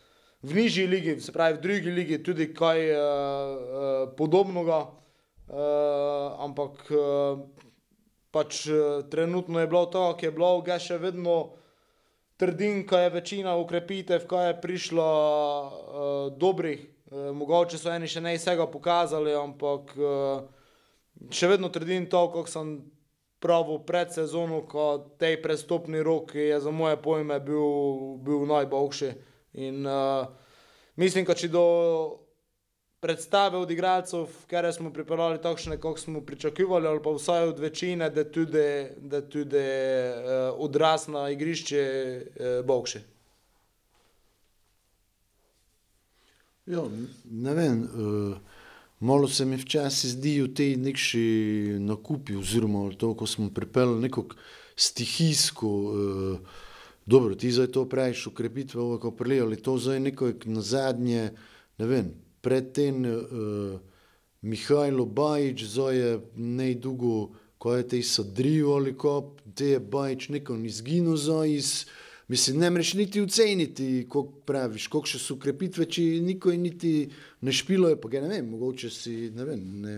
v nižji ligi, se pravi v drugi ligi, tudi kaj uh, uh, podobnega, uh, ampak uh, pač uh, trenutno je bilo to, ki je bilo, ga še vedno trdim, kaj je večina ukrepitev, kaj je prišlo uh, dobrih, uh, mogoče so eni še ne vsega pokazali, ampak uh, še vedno trdim to, kot sem pravil pred sezono, ko tej prestopni rok je za moje pojme bil, bil najboljši. In uh, mislim, da če do predstave od igralcev, ker smo pripeljali takšne, kot smo pričakovali, ali pa vsaj od večine, da tudi, da tudi uh, odraz na igrišče uh, boljši. Ja, ne vem, uh, malo se mi včasih zdijo te nekši nakupi, oziroma to, ko smo pripeljali neko stihijsko, uh, dobro, ti zdaj to praviš, ukrepitve, ovo, ko prelijali, to zdaj neko na zadnje, ne vem, predtem uh, Mihajlo Bajič, zdaj je nejdugo, ko je te sadrijo ali ko, te je Bajič neko izginil zdaj iz, Mislim, ne moreš niti oceniti, kako praviš, koliko še so ukrepitve, če niko je niti ne špilo, je pa ga ne vem, mogoče si ne vem, ne,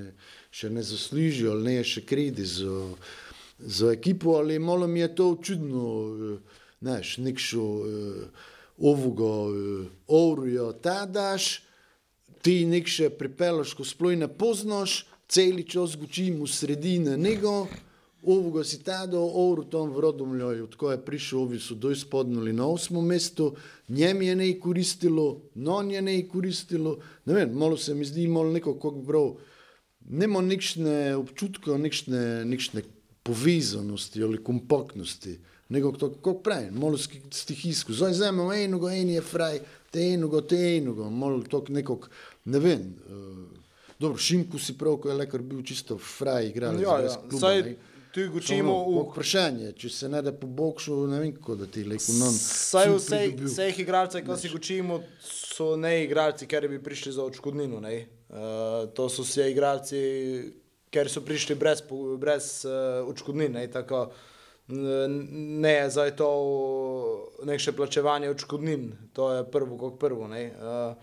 še ne zaslužijo ali ne je še kredi za, za ekipo, ali malo mi je to čudno, eh, znaš, nekšo uh, ovoga uh, orujo ta daš, ti nekše pripelaš, ko sploh ne poznaš, celi čas gučim v sredine nego, ovoga si tada oru tom v Rodomljoju, tako je prišel, ovi su doj spodnuli na osmo mesto, njem je ne koristilo, non je ne koristilo, ne vem, malo se mi zdi, malo neko, bi bral, nema nekšne občutka, nekšne, nekšne povezanosti ali kompaktnosti, nego to, kako pravim, malo stihijsko, zdaj vzamemo enoga, en je fraj, te enoga, te enoga, malo to nekog, ne vem, uh, dobro, Šimku si prav, ko je lekar bil čisto fraj, igralec Ja, ja. kluba, Saj ne. tu gočimo v Vprašanje, če se ne da po bokšu, ne vem, kako da ti leko non. Saj cud vseh, igralcev, ki si učimo, so ne igralci, ker bi prišli za odškodnino. ne. Uh, to so vsi igralci, ker so prišli brez, brez uh, odškodnine. Tako, n- ne zdaj to nekše plačevanje odškodnin, to je prvo kot prvo. ne. Uh,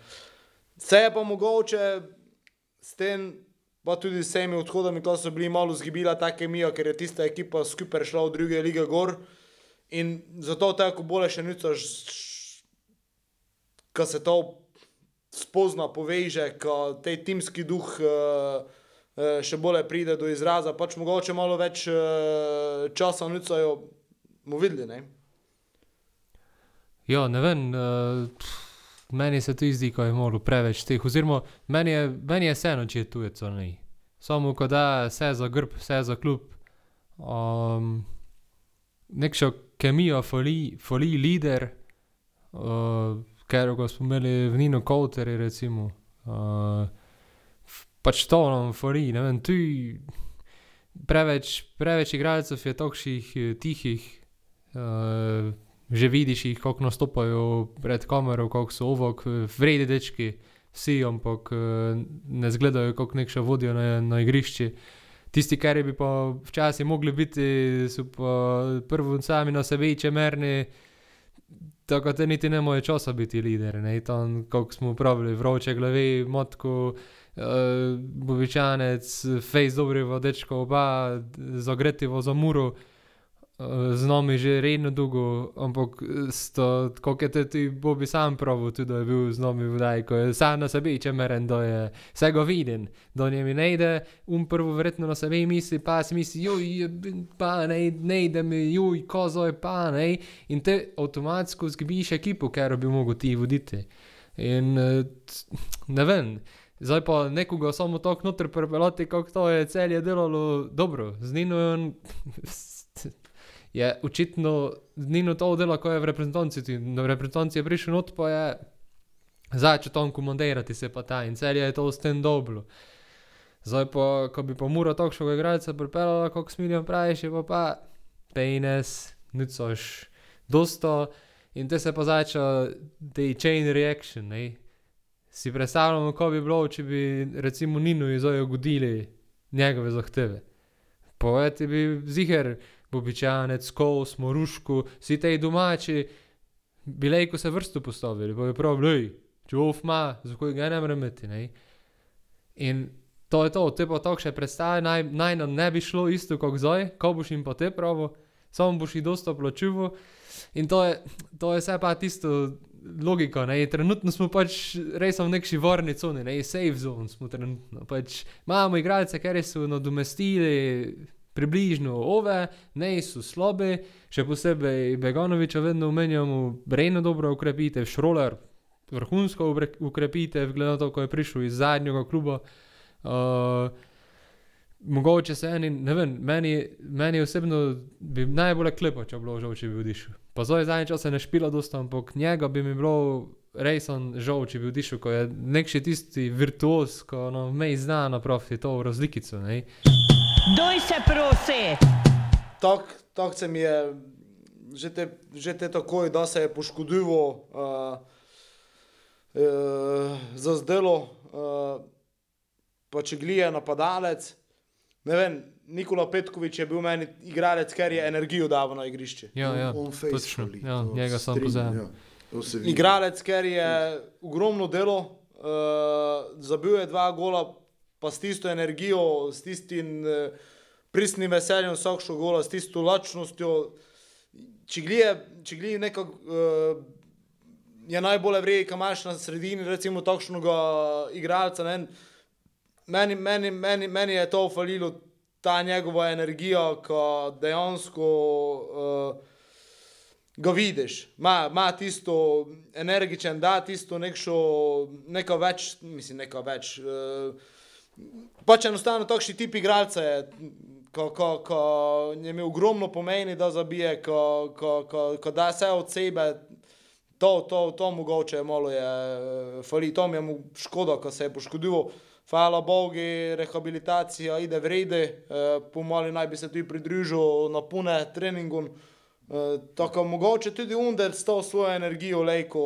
se je pa mogoče s tem, pa tudi s temi odhodami, ko so bili malo zgibila ta kemija, ker je tista ekipa skupaj šla v druge lige gor. In zato tako bolje še nicaš, ko se to spozna, poveže, ko te timski duh uh, uh, še bolje pride do izraza, pač mogoče malo več uh, časa nicajo, mu videli, ne? Ja, ne vem, uh, meni se to zdi, ko je malo preveč teh, oziroma meni je, meni je vseeno, če je tujec ali ne. Samo ko da vse za grb, vse za klub. Um, nekšo kemijo foli, foli lider, uh, ker ga smo imeli v Nino Kouteri, recimo. Uh, pač to nam foli, ne vem, tu preveč, preveč igralcev je takšnih eh, tihih. Uh, že vidiš jih, kako nastopajo pred kamero, kako so ovok, vredi dečki, vsi, ampak eh, ne zgledajo kot nekša vodijo na, na igrišči. Tisti, kar bi pa včasih mogli biti, so pa prvo sami na sebi čemerni, tako da niti ne moje časa biti lider. Ne? Tam, kako smo pravili, vroče glave, motko, uh, bovičanec, fejs dobrego dečka, oba, zagretivo za muro. Z nami že redno dolgo, ampak kot je tudi Bobby sam pravil, tudi je bil z nami v Daj, ko je sam na sebi, če meren, da je vse ga viden, da njemi ne ide, um prvo verjetno na sebi misli, pa si misli, joj, je- pa ne, ne ide mi, joj, kozo je pa ne, in te avtomatsko zgubiš ekipo, ker bi mogel ti voditi. In eh, ne vem. Zdaj pa nekoga samo tako noter prepeljati, kako to je celje delalo dobro. Z Nino je on [LAUGHS] je očitno Nino to delo, ko je v reprezentanci, ti- v reprezentanci je prišel not, pa je začel tam komandirati se pa ta in cel je to s tem dobro. Zdaj pa, ko bi pa mura takšnega igralca pripeljala, kot smilijo praviš, je pa pa penis, nucaš dosto in te se pa začne te chain reaction, ne. Si predstavljamo, kako bi bilo, če bi recimo Ninu zdaj ugodili njegove zahteve. Povejte bi ziher, Bobičanec, Kos, Morušku, vsi ti domači, bi lejko se vrsto postavili, pa bi pravili, glej, če off ima, zakaj ga ne morem imeti, ne. In to je to, te pa takšne predstave naj, naj nam ne bi šlo isto kot zdaj, ko boš jim pa te pravil, samo boš jih dosta plačeval. In to je, to je vse pa tisto logika, ne, trenutno smo pač res v neki varni coni, ne, safe zone smo trenutno, pač imamo igralce, kateri so nadomestili približno ove, niso slabi, še posebej Beganoviča vedno omenjamo, Breno dobro okrepitev, Šrolar vrhunsko okrepitev, glede na to, ko je prišel iz zadnjega kluba. mogoče se eni, ne vem, meni, meni osebno bi najbolj klepal, če bi bilo žal, če bi odišel. Pa zdaj zadnje čase ne špila dosti, ampak njega bi mi bilo resno žal, če bi odišel, ko je nekši tisti virtuoz, ko na meji zna napraviti to razlikico, ne. Doj se prosi! Tako tak se mi je že te, že te takoj, da se je poškodoval, uh, uh, zazdelo, uh, pa če glije napadalec. Ne vem, Nikola Petkovič je bil meni igralec, ker je energijo daval na igrišče. Ja, ja, on točno, faithfully, ja, to njega strinjam, poznam. ja. Igralec, ker je ogromno delo, uh, zabil je dva gola, pa s tisto energijo, s tistim uh, pristnim veseljem vsakšo gola, s tisto lačnostjo. Če glije, če glije nekako, uh, je najbolj vrej, ki imaš na sredini, recimo takšnega igralca. ne. Meni, meni, meni, meni je to falilo, ta njegova energija, ki dejansko uh, ga vidiš, ima, tisto energičen, da tisto nekšo, neka več, mislim, neka več. Uh, pač enostavno takšni tip igralca je, ko, ko, ko je ogromno pomeni, da zabije, ko, ko, ko, ko da vse od sebe. To, to, to mogoče malo je, eh, fali, to mi je škoda, ko se je poškodoval. Hvala Bogu, rehabilitacija ide v redu, eh, pomalo naj bi se tudi pridružil na pune treningom. Eh, tako mogoče tudi Under s to svojo energijo lejko,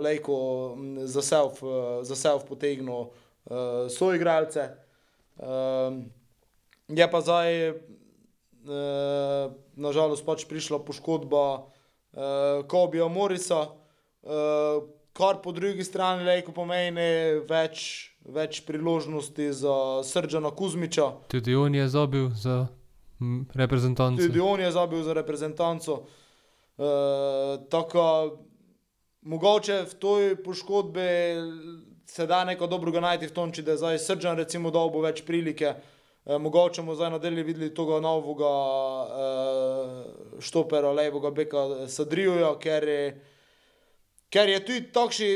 lejko za self, eh, za self potegnil eh, svoje igralce. Eh, je pa zdaj, eh, nažalost, pač prišla poškodba eh, Kobija Morisa, eh, kar po drugi strani lejko pomeni več, več priložnosti za Srdžana Kuzmiča. Tudi on je zabil za reprezentanco. Tudi on je zabil za reprezentanco. Uh, tako, mogoče v toj poškodbi se da neko dobrega najti v tom, če da je zdaj srčan, recimo, dal bo več prilike. Uh, mogoče bomo zdaj nadalje videli tega novega uh, štopera, levega beka Sadrijuja, ker je, ker je tudi takšni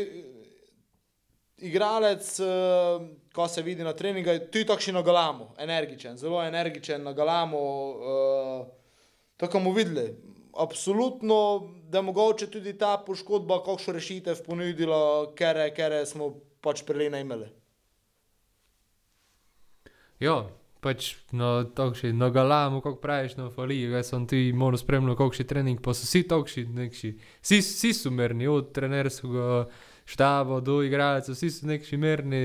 igralec, uh, ko se vidi na treningu, tudi takšen na galamu, energičen, zelo energičen na galamu. Uh, tako bomo videli. Absolutno, da mogoče tudi ta poškodba kakšno rešitev ponudila, ker, ker smo pač prelene imeli. Ja, pač na takšni, na galamu, kako praviš, na faliji, jaz sem ti moral spremljati kakšen trening, pa so vsi takšni, nekši, vsi, vsi so merni, od trenerskega štaba do igralcev, vsi so nekši merni,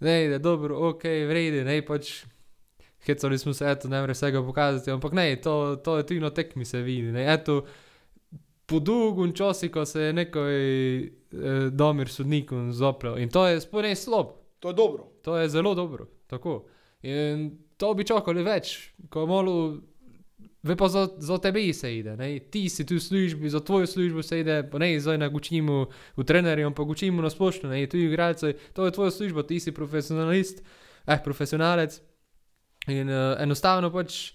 ne, da je dobro, ok, vredi, ne, pač hecali smo se, eto, ne more vsega pokazati, ampak ne, to, to je tudi na tekmi se vidi, ne, eto, po dolgem času, ko se je nekaj eh, domir sodnikom zaprl in to je sploh ne slab, To je dobro. To je zelo dobro, tako. In to bi čakali več, ko malo, ve pa za, za tebe se ide, ne? ti si tu v službi, za tvojo službo se ide, pa ne zdaj ne gučimo v trenerju, ampak gučimo na splošno, ne, tu igralce, to je tvoja služba, ti si profesionalist, eh, profesionalec. In uh, enostavno pač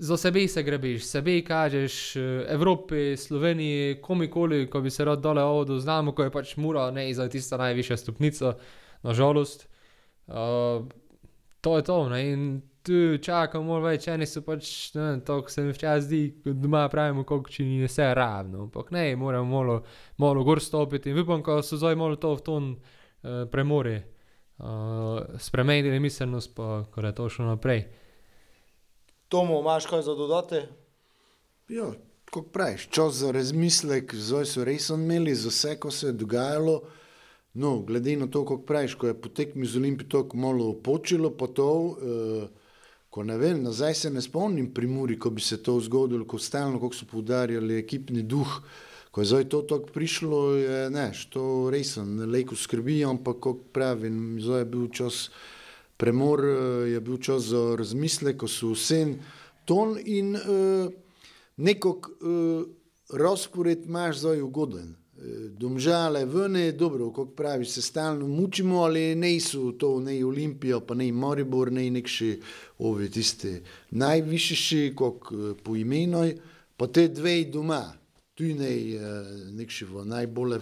za sebe se grebiš, sebe kažeš uh, Evropi, Sloveniji, komikoli, ko bi se rad dole odo, znamo, ko je pač mura, ne, zdaj tista najvišja stopnica, nažalost. Uh, to je to, ne, in tu čakam malo več, eni so pač, ne vem, to se mi včasih zdi, kot doma pravimo, koliko če ni vse ravno, ampak ne, moramo malo, malo gor stopiti in upam, ko so zdaj malo to v ton uh, premori, uh, spremenili miselnost, pa ko je to šlo naprej. Tomo, imaš kaj za dodati? Ja, kot praviš, čas za razmislek, zdaj so res imeli za vse, ko se je dogajalo. No, glede na to, kako praviš, ko je potekmi z Olimpijo tako malo počilo, pa to, eh, ko ne vem, nazaj se ne spomnim pri Muri, ko bi se to zgodilo, ko stalno, kako so poudarjali ekipni duh, ko je zdaj to tako prišlo, je, ne, to resen, lejko skrbi, ampak, kako pravim, zdaj je bil čas premor, eh, je bil čas za razmislek, ko so vsem ton in eh, nekog eh, razpored imaš zdaj ugoden. Eh, Domžale, vne, dobro, kako praviš, se stalno mučimo, ali ne so to, ne Olimpija, pa ne Maribor, ne nekši ovi tiste najvišji, kot eh, po imenoj, pa te dve doma, tu ne nekši v najbolje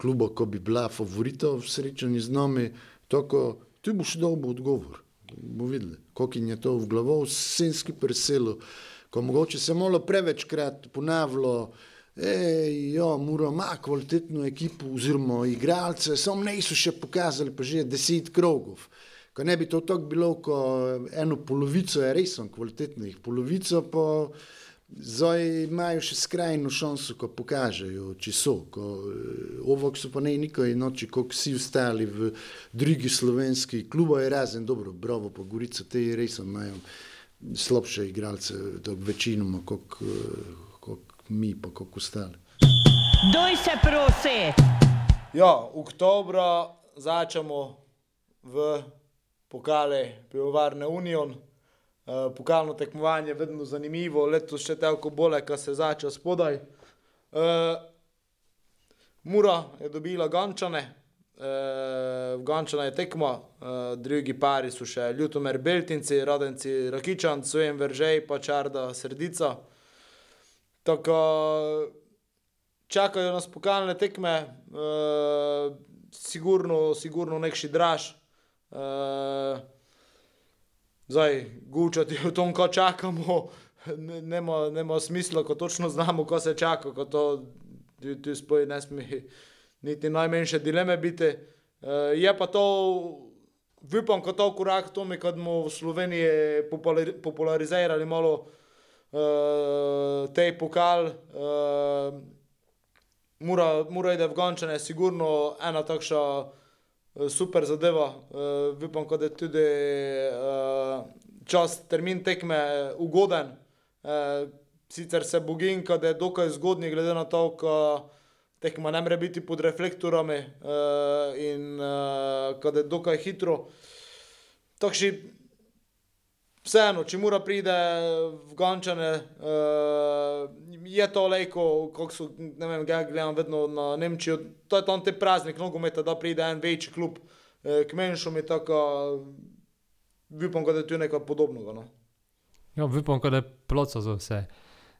klubo, ko bi bila favorita v srečanju z nami, tako, tu boš dobil odgovor, bomo videli, koliko je to v glavo, vsem skupaj preselo, ko mogoče se malo prevečkrat ponavljalo, Jo, mora ima kvalitetno ekipo, oziroma igralce, samo ne so še pokazali, pa že deset krogov. Ko ne bi to tako bilo, ko eno polovico je res kvalitetnih, polovico pa zdaj imajo še skrajno šanso, ko pokažejo, če so. Ko, ovok so pa ne nikoli noči, kot vsi ostali v drugi slovenski klubo, je razen dobro, bravo, pa Gorica, te res imajo slabše igralce, večinoma, kot mi, pa kot ostali. Doj se prosi! Ja, oktobra začnemo v pokale Pivovarne Union. Uh, pokalno tekmovanje je vedno zanimivo, letos še toliko bolje, ker se začne spodaj. Uh, Mura je dobila Gančane, uh, v Gančane je tekma, uh, drugi pari so še Ljutomer Beltinci, Radenci Rakičan, Sojem Veržej, pa Čarda Srdica. Tako čakajo nas pokalne tekme, uh, sigurno, sigurno nekši draž. Uh, zdaj, gučati o tom, ko čakamo, ne- nema, nema smisla, ko točno znamo, ko se čaka, ko to tu, tu spoj ne sme niti najmanjše dileme biti. Uh, je pa to, upam, ko to korak k tome, kad bomo v Sloveniji populari- popularizirali malo uh, tej pokal. Uh, Mura, mura ide v Gančane, sigurno ena takša eh, super zadeva. Uh, upam, da je tudi uh, čas, termin tekme ugoden. Uh, sicer se bogim, da je dokaj zgodni, glede na to, da tekma ne more biti pod reflektorami uh, in uh, da je dokaj hitro. Takši, vseeno, če mora pride v Gančane, uh, je to lejko, kako so, ne vem, ga gledam vedno na Nemčijo, to je tam te praznik nogometa, da pride en večji klub uh, k menšom in tako, upam, da je tu nekaj podobnega. No. Ja, upam, da je ploca za vse.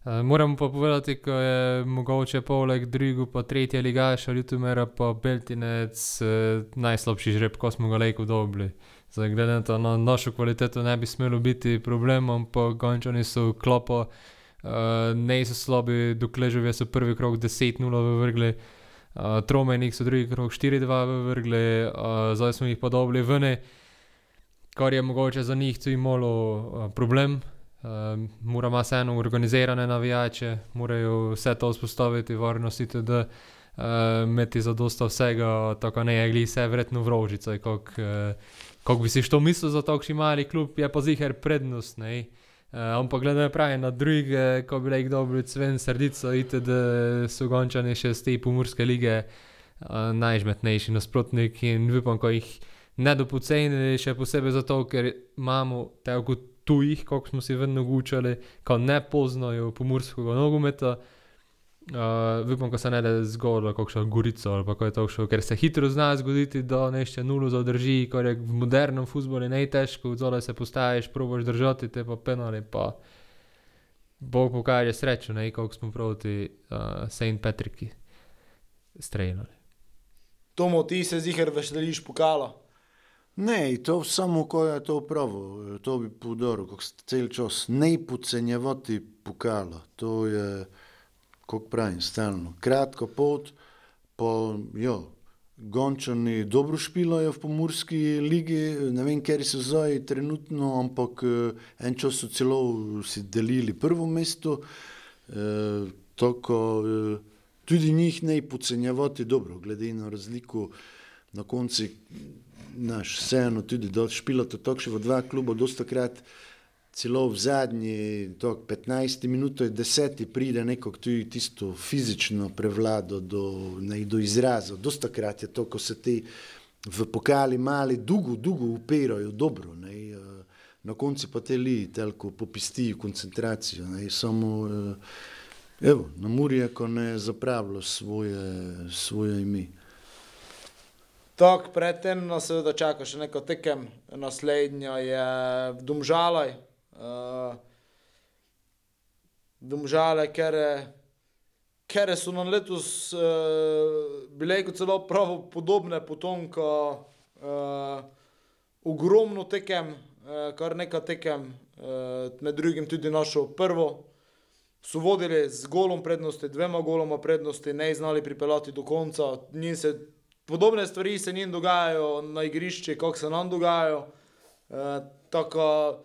Uh, moram pa povedati, ko je mogoče poleg drugo, pa tretje ligaša, Ljutomera pa Beltinec uh, najslabši žreb, ko smo ga lejko dobili. Zdaj, glede na to, na našo kvaliteto ne bi smelo biti problem, ampak Gončani so klopo, uh, ne so slabi, dokleževi so prvi krok 10-0 vrgli, uh, Tromenik so drugi krok 4-2 vrgli, uh, zdaj smo jih pa dobili vene, kar je mogoče za njih tudi malo uh, problem. Uh, mora ima vseeno organizirane navijače, morajo vse to vzpostaviti, varnost itd. Uh, imeti za dosta vsega, tako ne je gli vse vredno v rožice, kako uh, kak bi si što mislil za takšen mali klub, je pa ziher prednost, ne. Uh, ampak glede pravi na druge, ko bi rekel dobro, Cven, Srdico, itd. so gončani še z te pomorske lige uh, najžmetnejši nasprotnik in upam, ko jih ne dopoceni, še posebej zato, ker imamo tako tujih, kako smo si vedno gučali, ko ne poznajo pomorskega nogometa. Uh, upam, ko se ne da zgodilo, kakšno gorico ali pa kaj takšno, ker se hitro zna zgoditi, da nešče nulo zadrži, kar je v modernem futbolu najtežko, zole se postaviš, probaš držati te pa penali, pa Bog pokaže srečo, ne, kako smo proti uh, St. Patricki streljali. Tomo, ti se ziger veseljiš pokala. Ne, to samo ko je to pravo, to bi poudaril, kako ste cel čas ne podcenjevati pokala. To je, kako pravim, stalno. Kratka pot, pa jo, Gončani dobro špilajo v pomorski ligi, ne vem, ker so zdaj trenutno, ampak eh, en čas so celo si delili prvo mesto. Eh, tako, eh, tudi njih ne podcenjevati dobro, glede na razliko na konci naš vseeno tudi da špilate tako še v dva kluba, dosta krat celo v zadnji tok, 15 minutah, 10 pride neko tudi fizično prevlado do, do izraza. Dosta krat je to, ko se ti v pokali mali dolgo, dolgo upirajo dobro. Ne, eh, na koncu pa te li telko popistijo koncentracijo. Ne, samo, eh, evo, na Murije, ko ne zapravlja svoje, svoje ime. Tako, predtem nas seveda čaka še neko tekem, naslednja je v Domžalaj. Uh, Domžale, ker, ker so nam letos uh, bile kot celo pravo podobne potomka, uh, ogromno tekem, uh, kar nekaj tekem, uh, med drugim tudi našo prvo. So vodili z golom prednosti, dvema goloma prednosti, ne znali pripeljati do konca. Njim Se, podobne stvari se njim dogajajo na igrišču, kot se nam dogajajo. Uh, tako,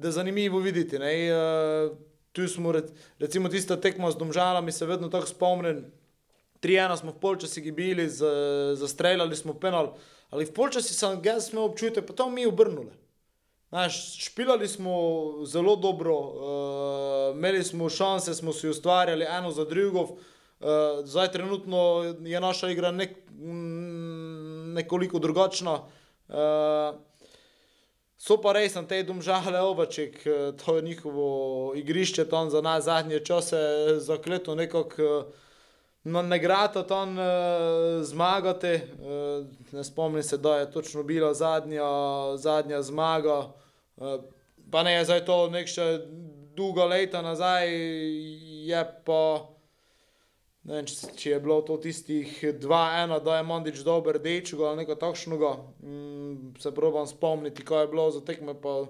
da je zanimivo videti. Ne? Uh, tu smo, recimo, tista tekma z domžalami, se vedno tako spomnim. Tri ena smo v polčasi gibili, zastreljali smo penal, ali v polčasi sem ga smel občutiti, pa to mi obrnuli. Naš, špilali smo zelo dobro, uh, imeli smo šanse, smo si ustvarjali eno za drugo. Uh, zdaj, trenutno je naša igra nek, nekoliko drugačna. Uh, So pa res na tej domžale ovaček, eh, to je njihovo igrišče tam za nas zadnje čase zakleto nekako. No, ne grata tam uh, zmagati, uh, ne spomnim se, da je točno bila zadnja, zadnja zmaga. Uh, pa ne zdaj to nekaj dolga leta nazaj, je pa. Ne vem, če, če je bilo to tistih 2-1, da je Mandič dober dečko ali nekaj takšnega. Mm, se pravim spomniti, kaj je bilo za tekme, pa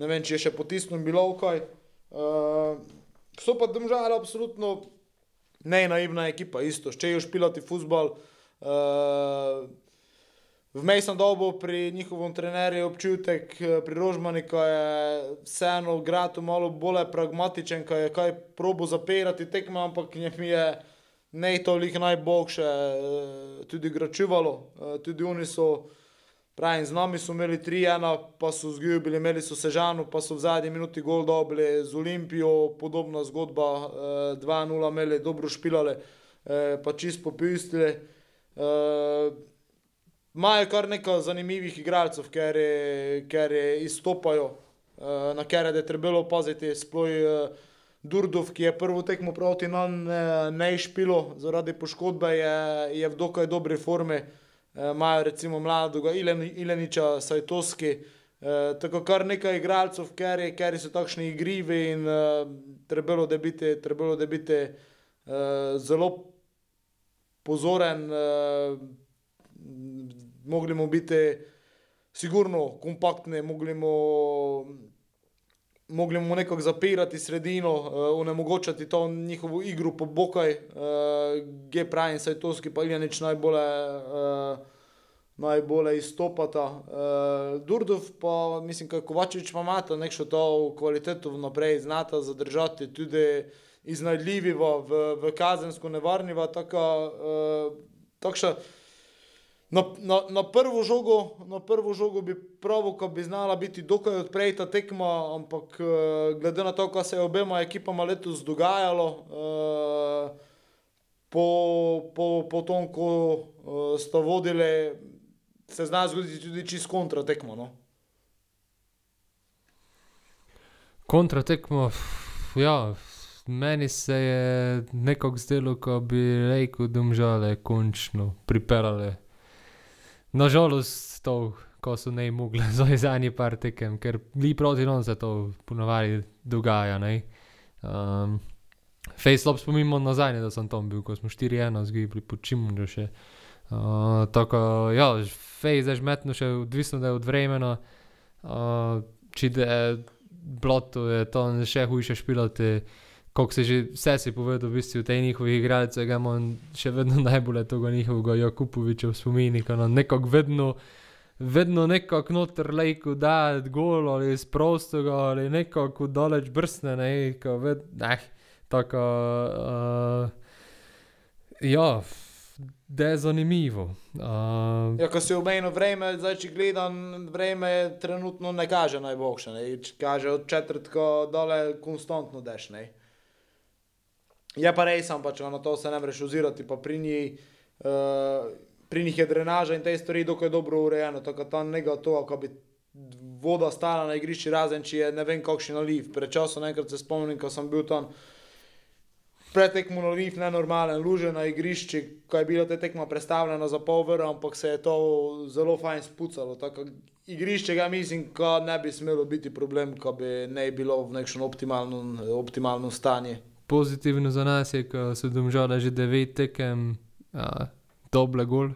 ne vem, če je še potisnil bilo kaj. Uh, so pa držali absolutno ne naivna ekipa, isto, če je špilati futbol. Uh, Vmej sem dobil pri njihovem trenerju občutek, pri Rožmani, ko je vseeno v gradu malo bolj pragmatičen, ko je kaj probo zapirati tekme, ampak mi je ne toliko najboljše, eh, tudi gračivalo, eh, tudi oni so, pravim, z nami so imeli 3-1, pa so zgubili, imeli so sežano, pa so v zadnji minuti gol dobili z Olimpijo, podobna zgodba, 2-0 eh, imeli, dobro špilali, pa čist popustili. Imajo kar nekaj zanimivih igralcev, ker, ker izstopajo, na kere je trebalo paziti, sploh Durdov, ki je prvo tekmo proti nam ne išpilo zaradi poškodbe, je, je v dokaj dobri formi. Imajo e, recimo mladega Ileniča, Sajtoski, e, tako kar nekaj igralcev, ker, so takšni igrivi in e, trebalo da biti, trebalo da biti e, zelo pozoren, e, mogli bomo biti sigurno kompaktni, mogli bomo mogli mu nekako zapirati sredino, uh, onemogočati to njihovo igro po bokaj, uh, G. Pravi, saj to ski pa je nič najbolje. Uh, Najbolje izstopata. Uh, Durdov, pa mislim, da Kovačič ima nekšno to kvaliteto vnaprej, znata zadržati, tudi iznajdljivo v, v kazensko nevarnivo. Tako uh, takša. Na, na, na, prvo žogo, na prvo žogo bi pravil, da bi znala biti dokaj odprta tekma, ampak uh, glede na to, kaj se je obema ekipama letos dogajalo, uh, po, po, po tom, ko uh, sta vodili, se zna zgoditi tudi čist kontra tekmo. No? Kontra tekmo, ja. Meni se je nekako zdelo, da bi rekel, da bi žale končno pripeljali Nažalost, to, ko so ne mogli [LAUGHS] za zadnji par tekem, ker li proti nam se to ponovadi dogaja. Um, Facelop spomnimo nazaj, da sem tam bil, ko smo 4-1 zgibli, počim že še. Uh, tako, ja, fej zdaj metno še odvisno da je od vremena. Uh, če je bloto, je to še hujše špilati. Kako se že vse si povedal, v bistvu te njihovi igralci, ga imam še vedno [LAUGHS] najbolje tega njihovega Jakupoviča v spominih, no nekako vedno, vedno nekako noter lejko da gol ali iz prostega ali nekako daleč brsne, ne, ko ved, eh, tako, uh, ja, da je zanimivo. Uh, Ja, ko si omenil vreme, zdaj če gledam, vreme trenutno ne kaže najboljše, ne, kaže od četrtka dole konstantno deš, ne. Je pa res, če na to se ne moreš ozirati, pa pri njih, uh, pri njih je drenaža in te stvari dokaj dobro urejeno, tako da tam nega to, ko bi voda stala na igrišču, razen če je ne vem kakšen naliv. Pred časom enkrat se spomnim, ko sem bil tam pretekmo naliv, nenormalen, luže na igrišču, ko je bila ta tekma predstavljena za pol vra, ampak se je to zelo fajn spucalo. Tako, igrišče ga mislim, da ne bi smelo biti problem, ko bi ne bilo v nekšnem optimalnem, optimalnem stanju. Pozitivno za nas je, ko so domžale že devet tekem, doble gol.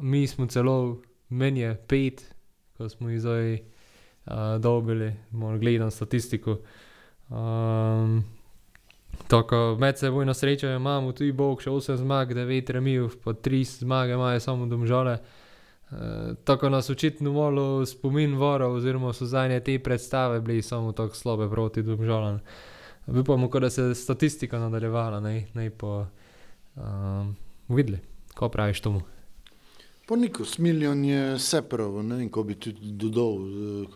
Mi smo celo, meni je pet, ko smo jih zdaj dobili, gledam statistiko. Um, tako med seboj srečanje imamo, tudi Bog, še 8 zmag, 9 remijev, pa 3 zmage imajo samo domžale. Uh, tako nas očitno malo spomin vora, oziroma so zadnje te predstave bili samo tako slabe proti domžalam. Upamo, da se statistika nadaljevala, ne, ne pa um, videli, ko praviš tomu. Po neko smiljon je vse pravo, ne vem, ko bi tudi dodal. eh,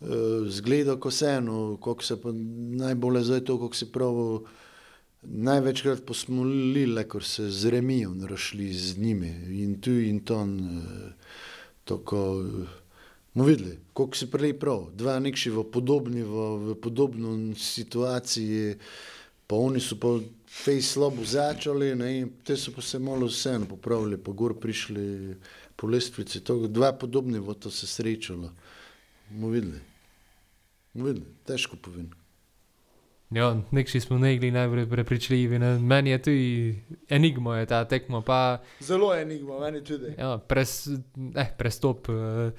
eh, Zgleda, ko se eno, kako se pa najbolje zdaj to, kako se pravi, največkrat posmolili, ker se z remijem rašli z njimi in tu in ton, eh, tako, eh, bomo videli, koliko se prej prav, dva nekši v podobni, v, v podobno situaciji, pa oni so pa fej slabo začeli, ne, in te so pa se malo vseeno popravili, pa gor prišli po lestvici, to dva podobni v to se srečalo. Bomo videli. Bomo videli, težko povem. Ja, nekši smo negli najbolj prepričljivi. Ne. Meni je tudi enigma je ta tekma, pa Zelo enigma, meni tudi. ja, pres, eh, prestop. Uh,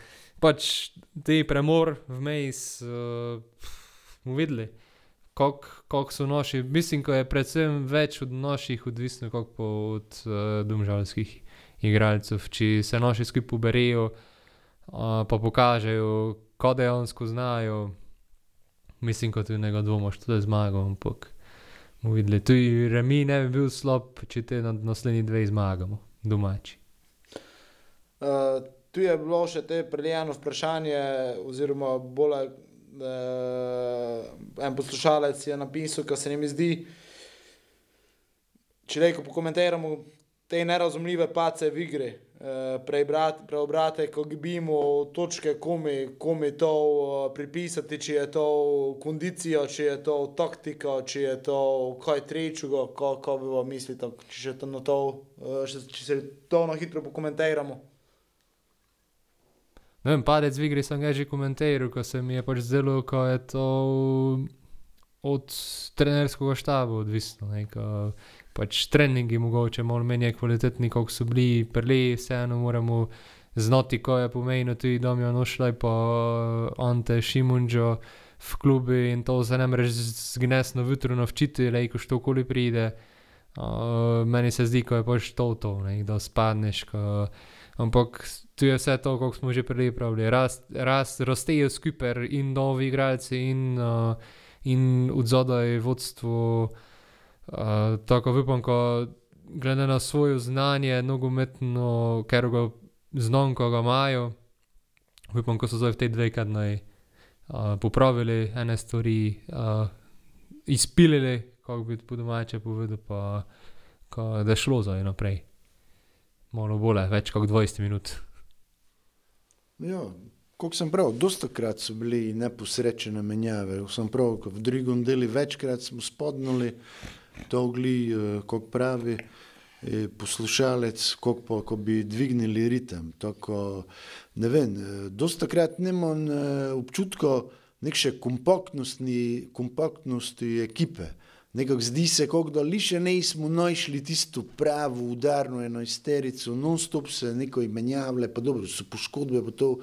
pač ti premor vmes, uh, bomo videli, kako so naši. Mislim, da je predvsem več od naših odvisno, kot pa od uh, domžalskih igralcev. Če se naši skupaj poberijo, uh, pa pokažejo, kaj dejansko znajo. Mislim, da tudi ne dvomiš, da je zmagal, ampak bomo videli. Tudi remi ne bi bil slab, če te na naslednji dve zmagamo, domači. Uh, tu je bilo še te predeljeno vprašanje, oziroma bolj uh, en poslušalec je napisal, kar se mi zdi, če reko pokomentiramo te nerazumljive pace v igri, uh, preobrat, preobrate, ko gibimo točke, komi, komi to uh, pripisati, če je to kondicija, če je to taktika, če je to kaj trečega, kako bi vam mislite, če, to to, še, če se to na hitro pokomentiramo. Vem, padec v igri sem ga že komentiral, ko se mi je pač zdelo, da je to od trenerskega štaba odvisno. Ne, ko pač treningi mogoče malo menje kvalitetni, kot so bili prli, vseeno moramo znati, ko je pomenilo tudi Domijo Nošlaj, pa Ante Šimunđo v klubi in to se ne moreš zgnesno jutro navčiti, le ko štokoli pride. Uh, meni se zdi, ko je pač to, to ne, da spadneš. Ko, ampak tu je vse to, kot smo že prej pravili. Rast, rast, rastejo skupaj in novi igralci, in, uh, in od zadaj vodstvo. Uh, tako upam, ko glede na svoje znanje, nogometno, ker ga znam, ko ga imajo, upam, ko so zdaj v tej dveh kadnaj uh, popravili ene stvari, uh, izpilili, kako bi po domače povedal, pa ko, da je šlo zdaj naprej. Malo bolje, več kot 20 minut. Ja, kot sem prav, dosta krat so bili neposrečene menjave. Sem prav, ko v drugem delu večkrat smo spodnuli, to gli, eh, kot pravi poslušalec, kot pa, ko bi dvignili ritem. Tako, ne vem, eh, dosta krat nimam eh, občutka nekše kompaktnosti, kompaktnosti ekipe. Nekako zdi se, kot da li še nismo našli tisto pravo udarno enojsterico, non-stop se neko menjavle, pa dobro, so poškodbe, pa to,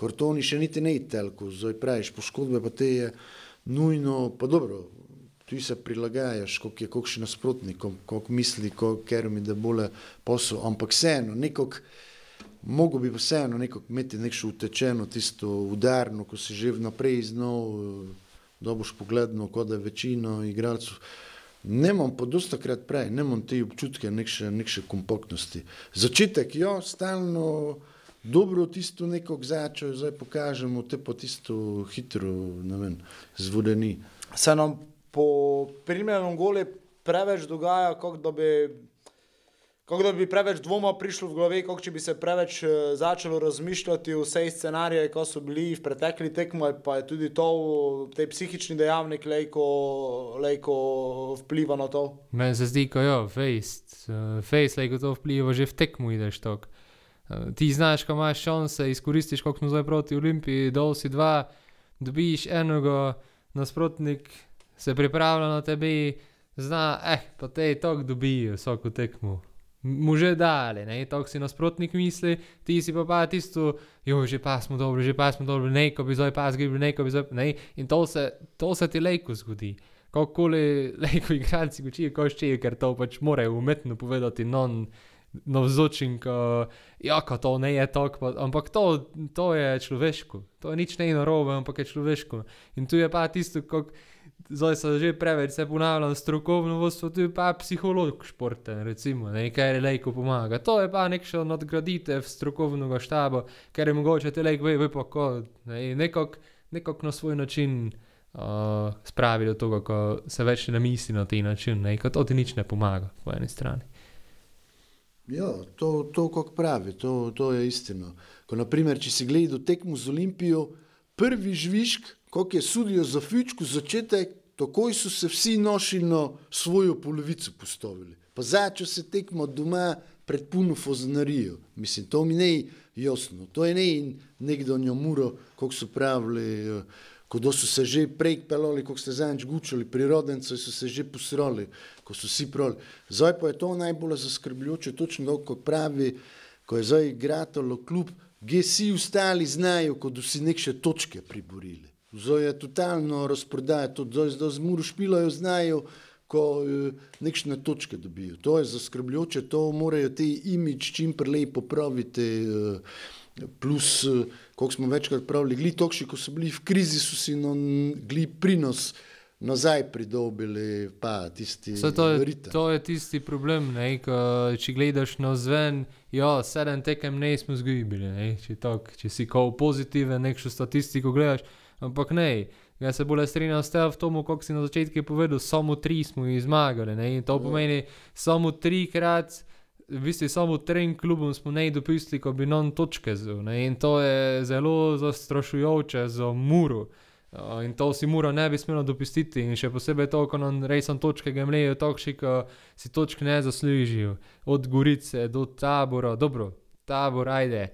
kartoni še niti ne telko, zdaj praviš, poškodbe pa te je nujno, pa dobro, tu se prilagajaš, koliko je kakšen nasprotnik, koliko misli, ker mi da bole posel, ampak vseeno, nekako, mogo bi vseeno nekako imeti nekšo utečeno tisto udarno, ko si že vnaprej znal, doboš pogledno, kot da je večino igralcev. Nemam pa dosta krat prej, nemam te občutke nekše, nekše kompaktnosti. Začetek, jo, stalno dobro tisto nekog začel, zdaj pokažemo, te pa tisto hitro, ne vem, zvodeni. Se nam po primernem gole preveč dogaja, kot da bi Kako da bi preveč dvoma prišlo v glave, kako če bi se preveč uh, začelo razmišljati o vsej scenariji, ko so bili v pretekli tekmi, pa je tudi to, te psihični dejavnik, lejko, lejko vpliva na to. Meni se zdi, da je face, uh, face lejko to vpliva že v tekmu, ideš tok. Uh, ti znaš, ko imaš šanse, izkoristiš, kako smo zdaj proti Olimpiji, dol si dva, dobiš enega, nasprotnik se pripravlja na tebi, zna, eh, pa te je tok dobijo vsako tekmo mu že dali, ne, to si nasprotnik misli, ti si pa pa tisto, jo, že pa smo dobri, že pa smo dobri, neko bi zdaj pa zgibili, neko bi zdaj, ne, in to se, to se ti lejko zgodi. Kakorkoli [LAUGHS] lejko igralci učijo, ko še je, ker to pač morajo umetno povedati non, navzočim, ko, ja, to ne je tako, ampak to, to je človeško, to je nič ne narobe, ampak je človeško. In tu je pa tisto, kako zdaj se že preveč se ponavljam, strokovno vodstvo, tu je pa psiholog športen, recimo, nekaj je lejko pomaga. To je pa nekšo nadgraditev strokovnega štaba, ker je mogoče te lejk, ve pa ko, ne, nekako nekak na svoj način uh, spravi do tega, ko se več ne misli na ta način, ne, ko to ti nič ne pomaga po eni strani. Ja, to, to kako pravi, to, to je istina. Ko naprimer, če si gledal tekmo z Olimpijo, prvi žvižk, kako je sudijo za fičko začetek, takoj so se vsi nošili na svojo polovico postavili. Pa začel se tekmo doma pred puno foznarijo. Mislim, to mi ne je jasno. To je ne nekdo njo muro, kako so pravili, eh, ko so se že prej pelali, kako ste zanj gučali, prirodenci so se že posrali, ko so vsi pravili. Zdaj pa je to najbolj zaskrbljujoče, točno to, ko pravi, ko je zdaj igralo kljub, gdje vsi ostali znajo, kot da si nekše točke priborili. Zdaj je totalno razprodaja, tudi zdaj z muru špilajo, znajo, ko eh, nekšne točke dobijo. To je zaskrbljujoče, to morajo te imič čim prej popraviti. Eh, plus, eh, kot smo večkrat pravili, gli tokši, ko so bili v krizi, so si no, gli prinos nazaj pridobili, pa tisti. To je, to je tisti problem, ne, ko, če gledaš na zven, ja, sedem tekem ne smo zgubili, če, če si kot pozitiven, nekšno statistiko gledaš. Ampak ne, jaz se bolj strinjam s tem, kako si na začetku povedal, samo tri smo jih zmagali. Ne? In to ja. pomeni, samo trikrat, v bistvu samo trem klubom smo ne dopustili, ko bi non točke zil. In to je zelo zastrašujoče za muro. In to si mora ne bi smelo dopustiti, in še posebej to, ko nam resno točke gemlejo, točki, ko si točke ne zaslužijo. Od Gorice do tabora, dobro, tabor, ajde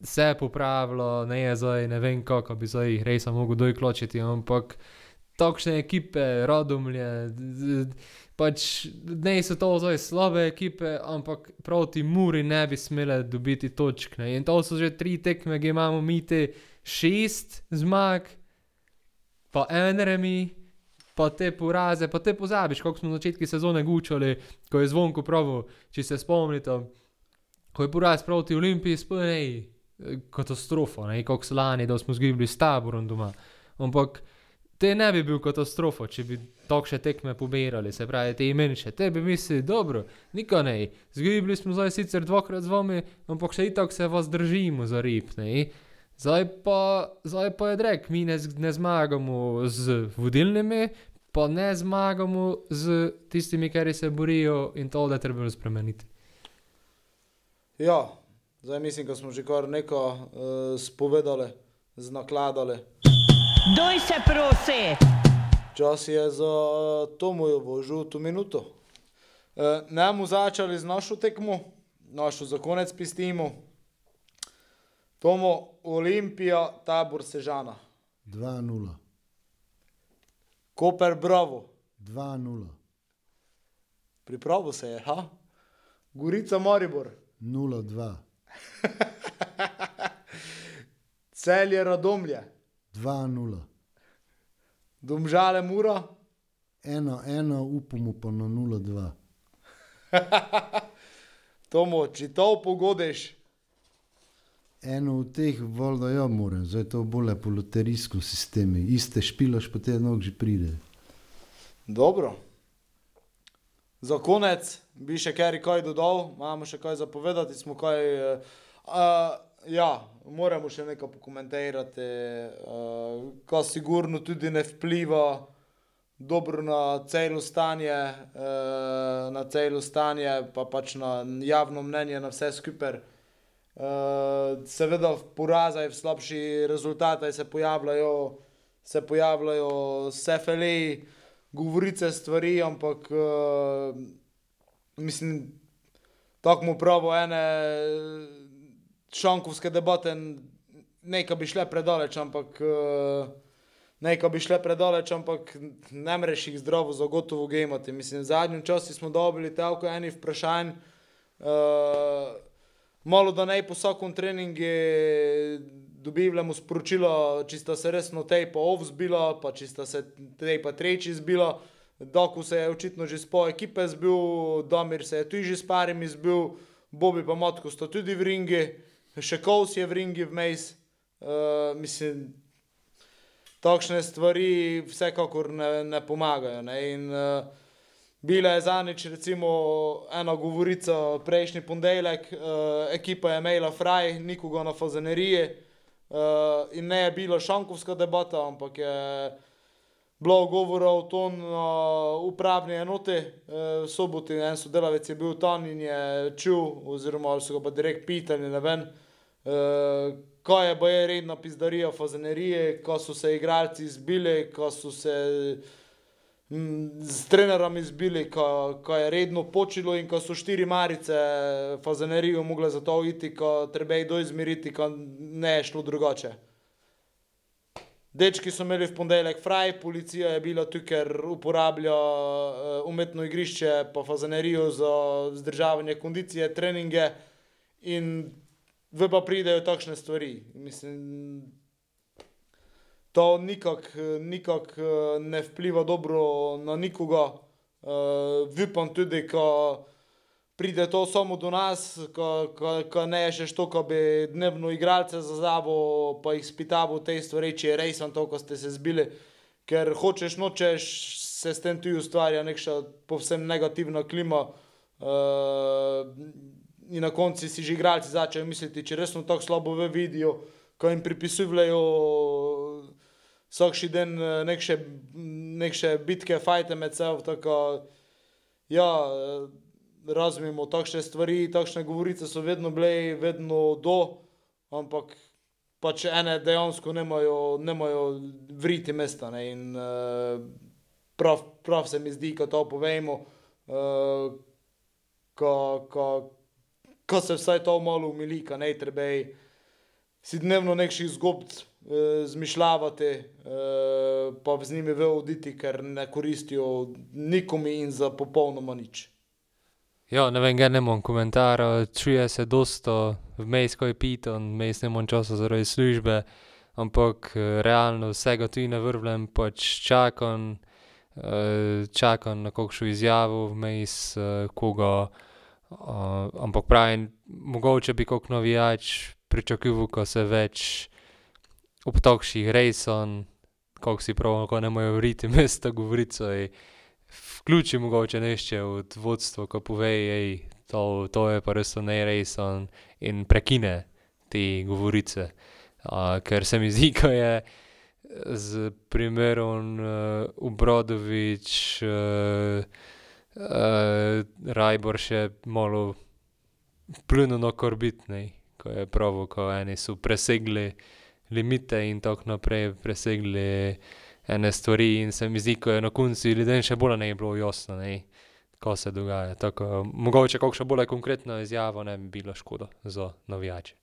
se je popravilo, ne je zdaj, ne vem kako bi zdaj jih res lahko kdo kločiti, ampak takšne ekipe, rodomlje, pač ne so to zdaj slabe ekipe, ampak proti Muri ne bi smele dobiti točk. Ne? In to so že tri tekme, ki imamo mi te šest zmag, pa en remi. Pa te poraze, pa te pozabiš, kako smo na začetku sezone gučali, ko je zvonko pravi, če se spomnite, ko je poraz proti Olimpiji, spomni, katastrofa, ne kako slani, da smo zgibili s taborom doma. Ampak te ne bi bil katastrofa, če bi takšne tekme pobirali, se pravi, te imenše. Te bi mislili, dobro, nikaj ne. Zgibili smo zdaj sicer dvakrat z vami, ampak še itak se vas držimo za rib. Ne? Zdaj pa, zdaj pa je rek, mi ne, ne zmagamo z vodilnimi, pa ne zmagamo z tistimi, ki se borijo in to, da je treba spremeniti. Ja, Zdaj mislim, da smo že kar neko uh, spovedali, znakladali. Doj se prosi! Čas je za uh, Tomojo žuto minuto. Uh, ne bomo začeli z našo tekmo, našo za konec pistimo. Tomo, Olimpija, tabor Sežana. 2-0. Koper, bravo. 2-0, Pripravil se je, ha? Gorica Maribor, 0-2, [LAUGHS] Celje Radomlje, 2-0, Domžale Mura, 1-1, upamo pa na 0-2. [LAUGHS] Tomo, če to pogodeš, Eno od teh voda ja moram, zdaj to bolje po loterijskem sistemu. Iste špilaš, pa te nog že pride. dobro. Za konec bi še kaj kaj dodal, imamo še kaj zapovedati, smo kaj. Ja, moramo še nekaj pokomentirati, uh, kar sigurno tudi ne vpliva dobro na celo stanje, uh, na celo stanje, pa pač na javno mnenje, na vse skupaj. Uh, seveda, v porazih, v slabši rezultatih se pojavljajo, se pojavljajo vse feleji, govorice stvari, ampak uh, mislim, tako mu pravo ene šankovske debate, nekaj bi šle predaleč, ampak uh, nekaj bi šle predaleč, ampak ne mreš jih zdravo zagotovo gejmati. Mislim, v zadnjem času smo dobili toliko enih vprašanj. Uh, malo da naj po vsakem treningu dobivamo sporočilo, če sta se resno tej pa ov zbila, pa če sta se tej pa tretji zbila. Doku se je očitno že spo ekipe zbil, Damir se je tudi že s parimi zbil, Bobi pa Matko sta tudi v ringi, še Kous je v ringi vmes. Uh, mislim, takšne stvari vsekakor ne, ne pomagajo. Ne? In, uh, Bila je zanič, recimo, ena govorica prejšnji ponedeljek, uh, ekipa je imela fraj, nikoga na fazaneriji. Uh, in ne je bila šankovska debata, ampak je bilo govora o tom na upravni enoti. Uh, soboti en sodelavec je bil tam in je čul, oziroma so ga pa direkt pitali, ne vem, uh, kaj je boje redna pizdarija fazanerije, ko so se igralci zbili, ko so se mm, s trenerom izbili, ko, ko je redno počilo in ko so štiri marice fazenerijo mogle za to iti, ko treba jih doizmeriti, ko ne je šlo drugače. Dečki so imeli v ponedeljek fraj, policija je bila tu, ker uporablja uh, umetno igrišče, pa fazenerijo za vzdržavanje kondicije, treninge in v pa pridejo takšne stvari. Mislim, to nikak eh, ne vpliva dobro na nikoga. Uh, Vipam tudi, ko pride to samo do nas, ko, ko, ko ne je še to, ko bi dnevno igralce za zabo, pa jih spitavo te stvari, če je res to, ko ste se zbili, ker hočeš, nočeš, se s tem tudi ustvarja neka povsem negativna klima. In na koncu si že igralci začnejo misliti, če resno tako slabo ve vidijo, ko jim pripisujejo vsakši dan eh, nekše, nekše bitke, fajte med seboj. Tako, ja, eh, razumemo takšne stvari, takšne govorice so vedno bile, vedno do, ampak pač ene dejansko nemajo, nemajo vriti mesta. Ne, in uh, prav, prav se mi zdi, ko to povemo, uh, ko, ko, ko se vsaj to malo umili, ko ne treba si dnevno nekših zgodb eh, zmišljavati, eh, pa z njimi ve oditi, ker ne koristijo nikomu in za popolnoma nič. Ja, ne vem, ga ne imam komentarja, čuje se dosto, vmes ko je piton, vmes ne imam časa zaradi službe, ampak eh, realno vsega tu ne vrvlem, pač čakam, eh, čakam na kakšno izjavo vmes, eh, koga, ampak pravim, mogoče bi kot navijač pričakoval, ko se več ob takšnih rejson, kako si prav, ko ne mojo vriti [LAUGHS] mesta govorico, ej, vključi mogoče nešče od vodstva, ko pove, ej, to, to je pa res ne rejson in prekine te govorice. Uh, ker se mi zdi, [LAUGHS] ko je z primerom uh, Ubrodovič, uh, uh, Rajbor še malo plunil na korbitnej, ko je pravo, ko eni so presegli limite in tako naprej, presegli ene stvari in se mi zdi, ko je na koncu ljudem še bolj ne bilo jasno, ne, kaj se dogaja. Tako, mogoče kakšno bolj konkretno izjavo ne bi bilo škoda za navijače.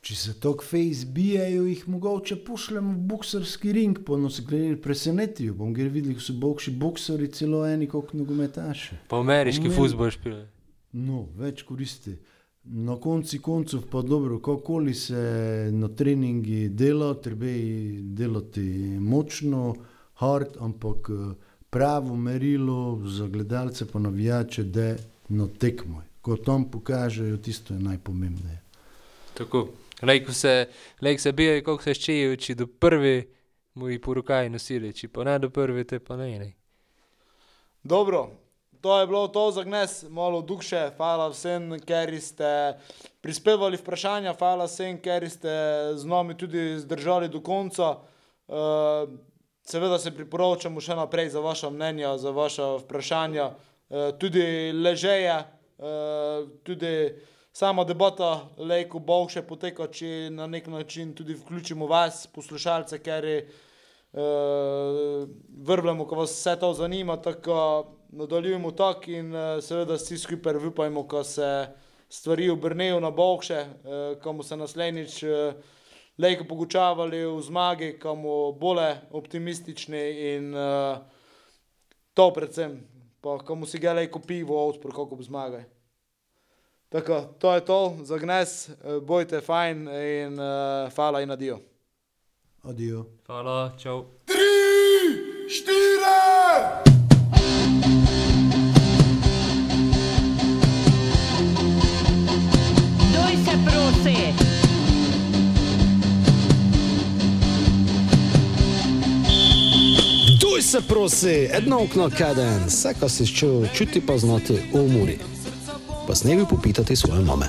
Če se tako fejs bijajo, jih mogoče pošljemo v bokserski ring, pa nas gre presenetijo. Bom gre videl, ko so bokši bokseri, celo eni kot nogometaši. Pa ameriški Amen. futbol špil. No, več koristi. Na koncu koncev pa dobro, kakoli se na treningi dela, treba je delati močno, hard, ampak pravo merilo za gledalce pa navijače, da na tekmo. Ko tam pokažejo, tisto je najpomembnejše. Tako. Lejko se, lejk se bijajo, koliko se ščejo, če do prvi mu jih po rokaji nosili, če pa ne do prvi, te pa ne. ne. Dobro, to je bilo to za gnes, malo duše. Hvala vsem, ker ste prispevali vprašanja, hvala vsem, ker ste z nami tudi zdržali do konca. Uh, seveda se priporočamo še naprej za vaša mnenja, za vaša vprašanja, uh, tudi ležeje, uh, tudi sama debata, lejko bo še poteka, če na nek način tudi vključimo vas, poslušalce, ker je uh, vrblemo, ko vas vse to zanima, tako nadaljujemo tako in uh, seveda vsi skupaj upajmo, ko se stvari obrnejo na boljše, uh, ko bomo se naslednjič uh, lejko pogučavali v zmagi, ko bomo bolj optimistični in uh, to predvsem, pa ko bomo si ga lejko pivo odprl, kako bo zmagaj. Tako, to je to za gnes, eh, bojte fajn in uh, hvala in adijo. Adijo. Hvala, čau. Se prosi. Duj se prosi, edno okno kaden, vse, kar si čutil, čuti pa znati v umori. Pa s nebi popitati svoje mame.